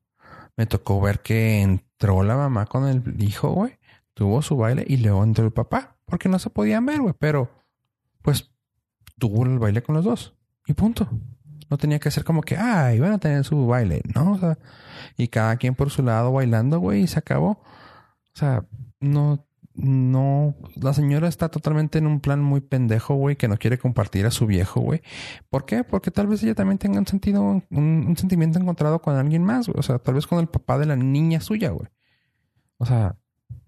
[SPEAKER 1] me tocó ver que entró la mamá con el hijo, güey. Tuvo su baile y luego entró el papá, porque no se podían ver, güey. Pero, pues, tuvo el baile con los dos. Y punto. No tenía que ser como que, ah, iban a tener su baile, ¿no? O sea, y cada quien por su lado bailando, güey, y se acabó. O sea, no, no, la señora está totalmente en un plan muy pendejo, güey, que no quiere compartir a su viejo, güey. ¿Por qué? Porque tal vez ella también tenga un sentido, un, un sentimiento encontrado con alguien más, güey. O sea, tal vez con el papá de la niña suya, güey. O sea,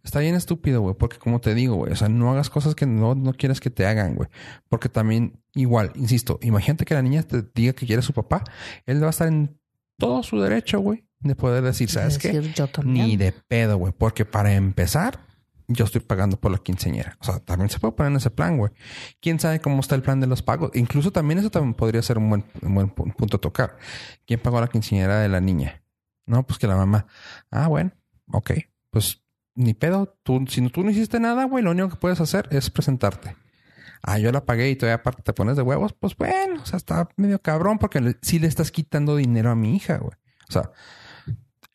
[SPEAKER 1] está bien estúpido, güey, porque como te digo, güey, o sea, no hagas cosas que no, no quieres que te hagan, güey. Porque también, igual, insisto, imagínate que la niña te diga que quiere a su papá, él va a estar en todo su derecho, güey, de poder decir, ¿sabes qué?
[SPEAKER 2] decir, yo también.
[SPEAKER 1] Ni de pedo, güey. Porque para empezar, yo estoy pagando por la quinceañera. O sea, también se puede poner en ese plan, güey. ¿Quién sabe cómo está el plan de los pagos? Incluso también eso también podría ser un buen, un buen pu- punto a tocar. ¿Quién pagó la quinceañera de la niña? No, pues que la mamá. Ah, bueno. Ok. Pues ni pedo. Tú, si tú no hiciste nada, güey, lo único que puedes hacer es presentarte. Ah, yo la pagué y todavía aparte te pones de huevos. Pues bueno, o sea, está medio cabrón porque sí le estás quitando dinero a mi hija, güey. O sea,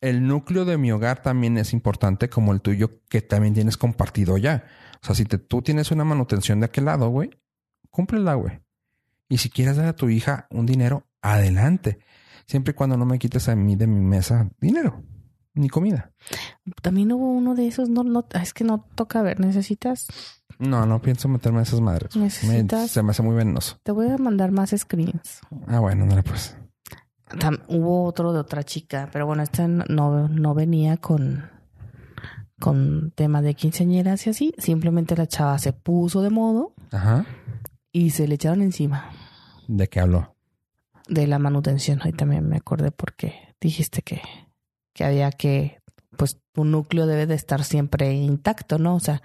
[SPEAKER 1] el núcleo de mi hogar también es importante como el tuyo que también tienes compartido ya. O sea, si te- tú tienes una manutención de aquel lado, güey, cúmplela, güey. Y si quieres dar a tu hija un dinero, adelante. Siempre y cuando no me quites a mí de mi mesa dinero ni comida.
[SPEAKER 2] También hubo uno de esos, no, no, es que no toca ver, necesitas,
[SPEAKER 1] No, no pienso meterme a esas madres. Me-
[SPEAKER 2] Necesitas-
[SPEAKER 1] se me hace muy venenoso.
[SPEAKER 2] te voy a mandar más screens.
[SPEAKER 1] Ah, bueno, no pues.
[SPEAKER 2] Tam- hubo otro de otra chica, pero bueno, este no, no, venía con, con tema de quinceañeras y así. Simplemente la chava se puso de modo
[SPEAKER 1] Ajá.
[SPEAKER 2] y se le echaron encima
[SPEAKER 1] ¿De qué habló?
[SPEAKER 2] de la manutención. Ahí también me acordé porque dijiste que, que había que, pues tu núcleo debe de estar siempre intacto, ¿no? O sea,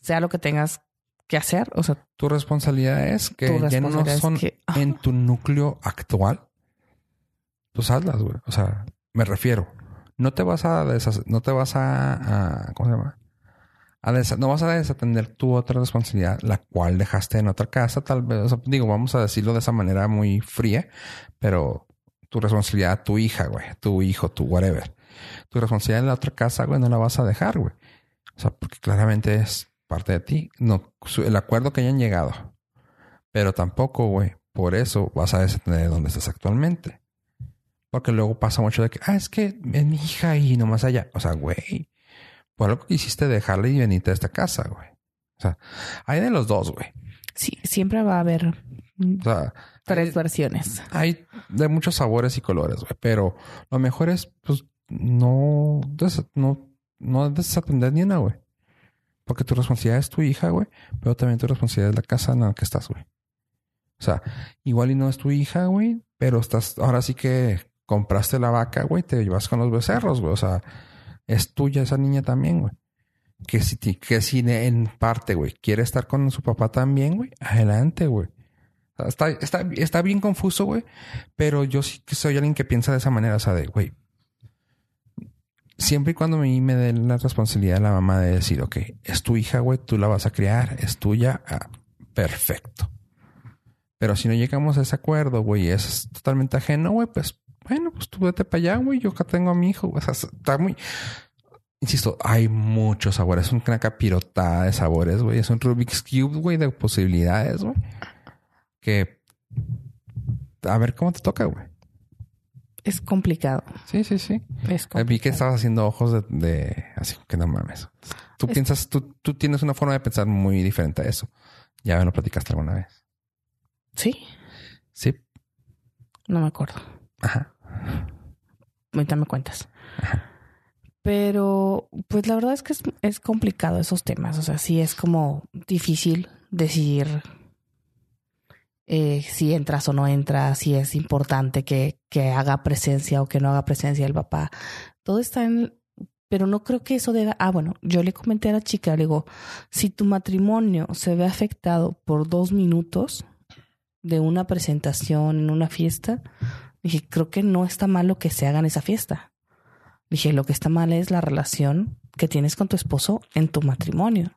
[SPEAKER 2] sea lo que tengas que hacer, o sea,
[SPEAKER 1] Tu responsabilidad es que ya no son
[SPEAKER 2] que-
[SPEAKER 1] en tu núcleo actual. Pues hazlas, güey. O sea, me refiero. No te vas a no te vas a, ¿cómo se llama? A no vas a desatender tu otra responsabilidad, la cual dejaste en otra casa, tal vez. O sea, digo, vamos a decirlo de esa manera muy fría, pero tu responsabilidad, tu hija, güey, tu hijo, tu whatever. Tu responsabilidad en la otra casa, güey, no la vas a dejar, güey. O sea, porque claramente es parte de ti. No, el acuerdo que hayan llegado. Pero tampoco, güey, por eso vas a desatender donde estás actualmente. Porque luego pasa mucho de que, ah, es que es mi hija y nomás allá. O sea, güey, por algo que hiciste dejarla y venirte a esta casa, güey. O sea, hay de los dos, güey.
[SPEAKER 2] sí, siempre va a haber
[SPEAKER 1] O sea,
[SPEAKER 2] tres
[SPEAKER 1] hay,
[SPEAKER 2] versiones.
[SPEAKER 1] hay de muchos sabores y colores, güey. Pero lo mejor es, pues, no, no, no desatender ni una, güey. Porque tu responsabilidad es tu hija, güey. Pero también tu responsabilidad es la casa en la que estás, güey. O sea, igual y no es tu hija, güey. Pero estás, ahora sí que compraste la vaca, güey. Te llevas con los becerros, güey. O sea, es tuya esa niña también, güey. Que si, que si en parte, güey, quiere estar con su papá también, güey. Adelante, güey. Está, está, está bien confuso, güey. Pero yo sí que soy alguien que piensa de esa manera. O sea, de, güey. Siempre y cuando a mí me den la responsabilidad de la mamá de decir, ok, es tu hija, güey, tú la vas a criar, es tuya, ah, perfecto. Pero si no llegamos a ese acuerdo, güey, es totalmente ajeno, güey, pues, bueno, pues tú vete para allá, güey, yo acá tengo a mi hijo. O sea, está muy... Insisto, hay muchos sabores. Es una capirotada de sabores, güey. Es un Rubik's Cube, güey, de posibilidades, güey. Que... A ver cómo te toca, güey.
[SPEAKER 2] Es complicado.
[SPEAKER 1] Sí, sí, sí.
[SPEAKER 2] Es
[SPEAKER 1] Vi que
[SPEAKER 2] complicado.
[SPEAKER 1] estabas haciendo ojos de, de- así que no mames. Tú
[SPEAKER 2] Es-
[SPEAKER 1] piensas, tú, tú tienes una forma de pensar muy diferente a eso. Ya me lo platicaste alguna vez.
[SPEAKER 2] Sí,
[SPEAKER 1] Sí.
[SPEAKER 2] no me acuerdo.
[SPEAKER 1] Ajá.
[SPEAKER 2] Ahorita me cuentas. Pero, pues la verdad es que es, es complicado esos temas. O sea, sí es como difícil decidir eh, si entras o no entras, si es importante que, que haga presencia o que no haga presencia el papá. Todo está en, pero no creo que eso deba. Ah, bueno, yo le comenté a la chica, le digo, si tu matrimonio se ve afectado por dos minutos de una presentación en una fiesta, dije, creo que no está mal lo que se haga en esa fiesta. Dije, lo que está mal es la relación que tienes con tu esposo en tu matrimonio.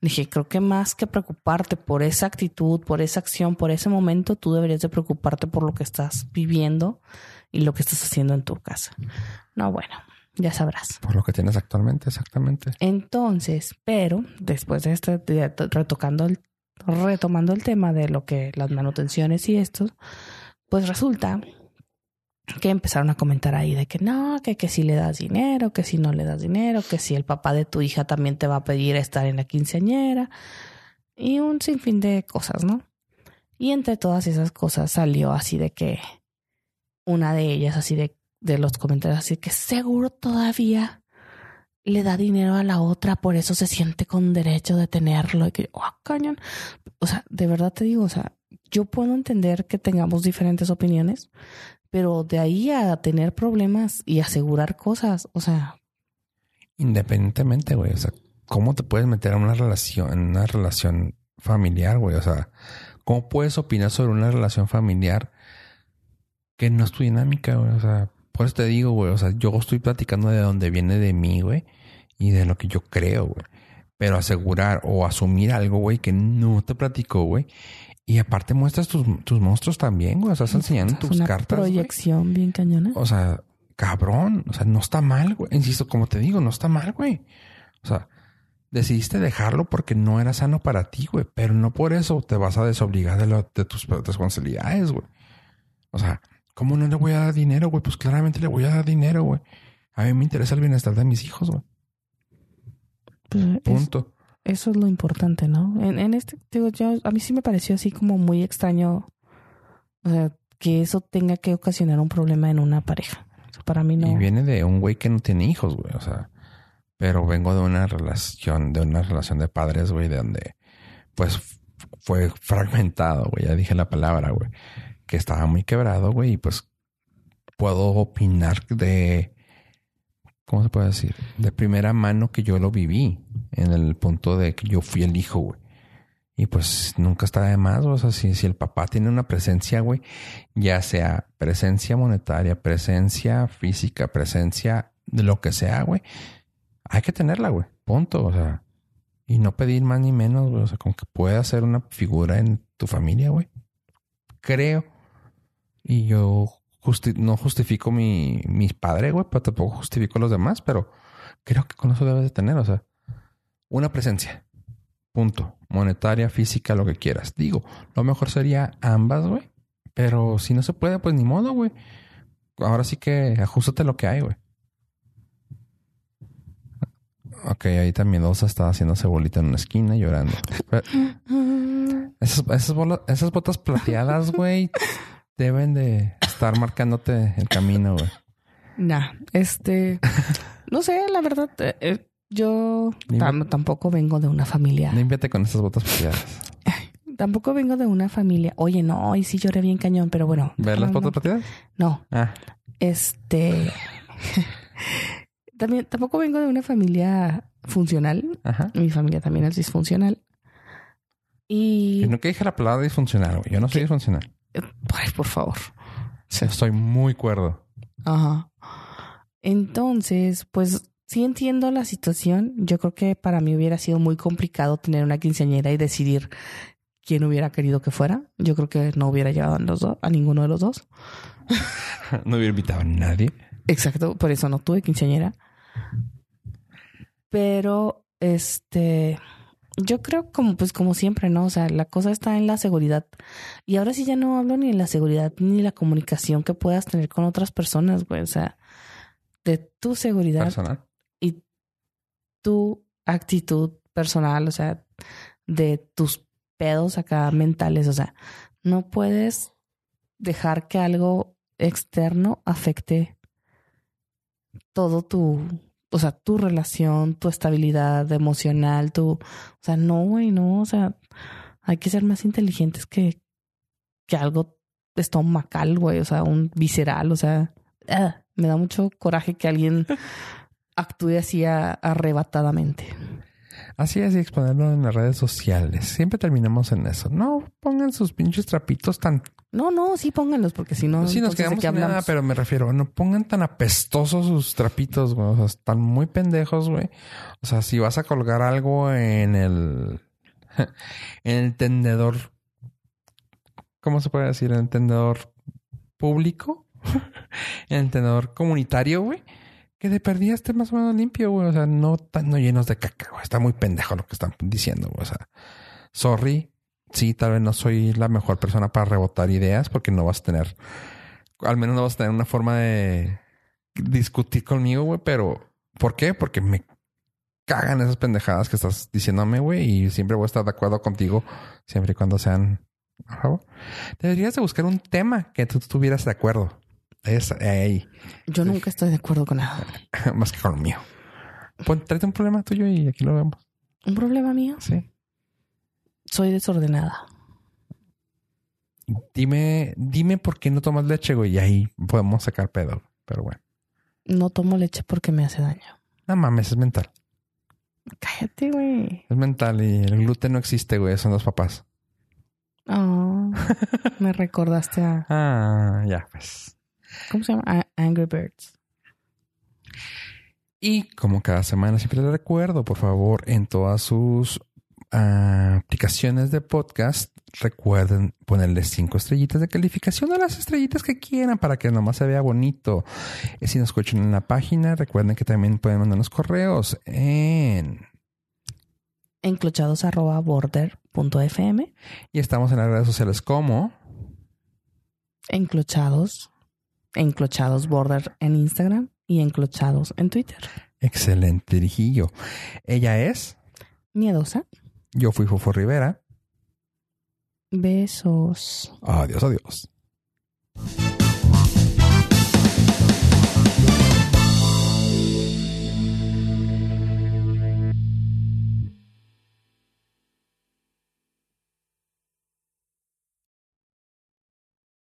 [SPEAKER 2] Dije, creo que más que preocuparte por esa actitud, por esa acción, por ese momento, tú deberías de preocuparte por lo que estás viviendo y lo que estás haciendo en tu casa. No, bueno, ya sabrás.
[SPEAKER 1] Por lo que tienes actualmente, exactamente.
[SPEAKER 2] Entonces, pero después de esto, retocando el, retomando el tema de lo que las manutenciones y esto, pues resulta que empezaron a comentar ahí de que no, que, que si le das dinero, que si no le das dinero, que si el papá de tu hija también te va a pedir estar en la quinceañera y un sinfín de cosas, ¿no? Y entre todas esas cosas salió así de que una de ellas, así de, de los comentarios, así que seguro todavía le da dinero a la otra, por eso se siente con derecho de tenerlo. Y que, oh, cañón. O sea, de verdad te digo, o sea, yo puedo entender que tengamos diferentes opiniones, pero de ahí a tener problemas y asegurar cosas, o sea,
[SPEAKER 1] Independientemente, güey. O sea, ¿cómo te puedes meter en una relación, en una relación familiar, güey? O sea, ¿cómo puedes opinar sobre una relación familiar que no es tu dinámica, güey? O sea, por eso te digo, güey. O sea, yo estoy platicando de dónde viene de mí, güey, y de lo que yo creo, güey. Pero asegurar o asumir algo, güey, que no te platico, güey. Y aparte muestras tus, tus monstruos también, güey. O sea, estás enseñando tus
[SPEAKER 2] una
[SPEAKER 1] cartas. güey.
[SPEAKER 2] proyección bien cañona.
[SPEAKER 1] O sea, cabrón. O sea, no está mal, güey. Insisto, como te digo, no está mal, güey. O sea, decidiste dejarlo porque no era sano para ti, güey. Pero no por eso te vas a desobligar de, lo- de tus responsabilidades, güey. O sea, ¿cómo no le voy a dar dinero, güey? Pues claramente le voy a dar dinero, güey. A mí me interesa el bienestar de mis hijos, güey.
[SPEAKER 2] Pues, es-
[SPEAKER 1] Punto.
[SPEAKER 2] Eso es lo importante, ¿no? En, en este, digo, yo, a mí sí me pareció así como muy extraño, o sea, que eso tenga que ocasionar un problema en una pareja. O sea, para mí no.
[SPEAKER 1] Y viene de un güey que no tiene hijos, güey. O sea, pero vengo de una relación, de una relación de padres, güey, de donde, pues, fue fragmentado, güey. Ya dije la palabra, güey. Que estaba muy quebrado, güey. Y pues, puedo opinar de, ¿cómo se puede decir? De primera mano que yo lo viví. En el punto de que yo fui el hijo, güey. Y pues nunca está de más, o sea, si, si el papá tiene una presencia, güey, ya sea presencia monetaria, presencia física, presencia de lo que sea, güey, hay que tenerla, güey, punto, o sea, y no pedir más ni menos, güey, o sea, como que pueda ser una figura en tu familia, güey. Creo. Y yo justi- no justifico mi, mi padre, güey, pero tampoco justifico a los demás, pero creo que con eso debes de tener, o sea, una presencia. Punto. Monetaria, física, lo que quieras. Digo, lo mejor sería ambas, güey. Pero si no se puede, pues ni modo, güey. Ahora sí que ajustate lo que hay, güey. Ok, ahí también Dosa está haciéndose bolita en una esquina llorando. Pero esas, esas, bolas- esas botas plateadas, güey, deben de estar marcándote el camino, güey.
[SPEAKER 2] Nah, este, no sé, la verdad, eh, eh, yo tam- tampoco vengo de una familia.
[SPEAKER 1] Límpiate con esas botas plateadas.
[SPEAKER 2] Tampoco vengo de una familia. Oye, no, hoy sí lloré bien cañón, pero bueno.
[SPEAKER 1] ¿Ver las
[SPEAKER 2] no,
[SPEAKER 1] botas plateadas?
[SPEAKER 2] No,
[SPEAKER 1] Ah,
[SPEAKER 2] este. también, tampoco vengo de una familia funcional.
[SPEAKER 1] ajá.
[SPEAKER 2] Mi familia también es disfuncional. Y.
[SPEAKER 1] Yo nunca dije la palabra disfuncional, güey. Yo no soy disfuncional.
[SPEAKER 2] Ay, por favor.
[SPEAKER 1] Estoy muy cuerdo.
[SPEAKER 2] Ajá. Entonces, pues sí entiendo la situación. Yo creo que para mí hubiera sido muy complicado tener una quinceañera y decidir quién hubiera querido que fuera. Yo creo que no hubiera llevado a, los dos, a ninguno de los dos.
[SPEAKER 1] No hubiera invitado a nadie.
[SPEAKER 2] Exacto, por eso no tuve quinceañera. Pero, este, yo creo como, pues como siempre, ¿no? O sea, la cosa está en la seguridad. Y ahora sí ya no hablo ni de la seguridad ni la comunicación que puedas tener con otras personas, güey. O sea, de tu seguridad
[SPEAKER 1] Personal.
[SPEAKER 2] y tu actitud personal, o sea, de tus pedos acá mentales, o sea, no puedes dejar que algo externo afecte todo tu, o sea, tu relación, tu estabilidad emocional, tu, o sea, no, güey, no, o sea, hay que ser más inteligentes que, que algo estomacal, güey, o sea, un visceral, o sea, ah, me da mucho coraje que alguien actúe así arrebatadamente.
[SPEAKER 1] Así es, y exponerlo en las redes sociales. Siempre terminamos en eso. No pongan sus pinches trapitos tan.
[SPEAKER 2] No, no, sí pónganlos, porque si no.
[SPEAKER 1] Sí, nos quedamos sin nada, pero me refiero, no pongan tan apestosos sus trapitos, güey. O sea, están muy pendejos, güey. O sea, si vas a colgar algo en el. en el tendedor. ¿Cómo se puede decir? En el tendedor público. en el tendedor comunitario, güey que de perdida esté más o menos limpio, güey. O sea, no, tan, no llenos de caca, güey. Está muy pendejo lo que están diciendo, güey. O sea, sorry. Sí, tal vez no soy la mejor persona para rebotar ideas porque no vas a tener, al menos no vas a tener una forma de discutir conmigo, güey. Pero, ¿por qué? Porque me cagan esas pendejadas que estás diciéndome, güey. Y siempre voy a estar de acuerdo contigo siempre y cuando sean a favor. Deberías de buscar un tema que tú estuvieras de acuerdo. Es ahí.
[SPEAKER 2] Yo nunca estoy de acuerdo con nada.
[SPEAKER 1] Más que con lo mío. Tráete un problema tuyo y aquí lo vemos.
[SPEAKER 2] ¿Un problema mío?
[SPEAKER 1] Sí.
[SPEAKER 2] Soy desordenada.
[SPEAKER 1] Dime, dime por qué no tomas leche, güey, y ahí podemos sacar pedo. Pero bueno.
[SPEAKER 2] No tomo leche porque me hace daño.
[SPEAKER 1] No mames, es mental.
[SPEAKER 2] Cállate, güey.
[SPEAKER 1] Es mental y el gluten no existe, güey. Son los papás.
[SPEAKER 2] Oh, me recordaste a.
[SPEAKER 1] Ah, ya, pues.
[SPEAKER 2] ¿Cómo se llama? Angry Birds.
[SPEAKER 1] Y como cada semana siempre les recuerdo, por favor, en todas sus ah, aplicaciones de podcast, recuerden ponerle cinco estrellitas de calificación a las estrellitas que quieran para que nomás se vea bonito. Y si nos escuchan en la página, recuerden que también pueden mandarnos correos en
[SPEAKER 2] enclochados.border.fm
[SPEAKER 1] y estamos en las redes sociales como
[SPEAKER 2] enclochados Enclochados Border en Instagram y Enclochados en Twitter.
[SPEAKER 1] Excelente, Dirijillo. Ella es.
[SPEAKER 2] Miedosa.
[SPEAKER 1] Yo fui Fofo Rivera.
[SPEAKER 2] Besos.
[SPEAKER 1] Adiós, adiós.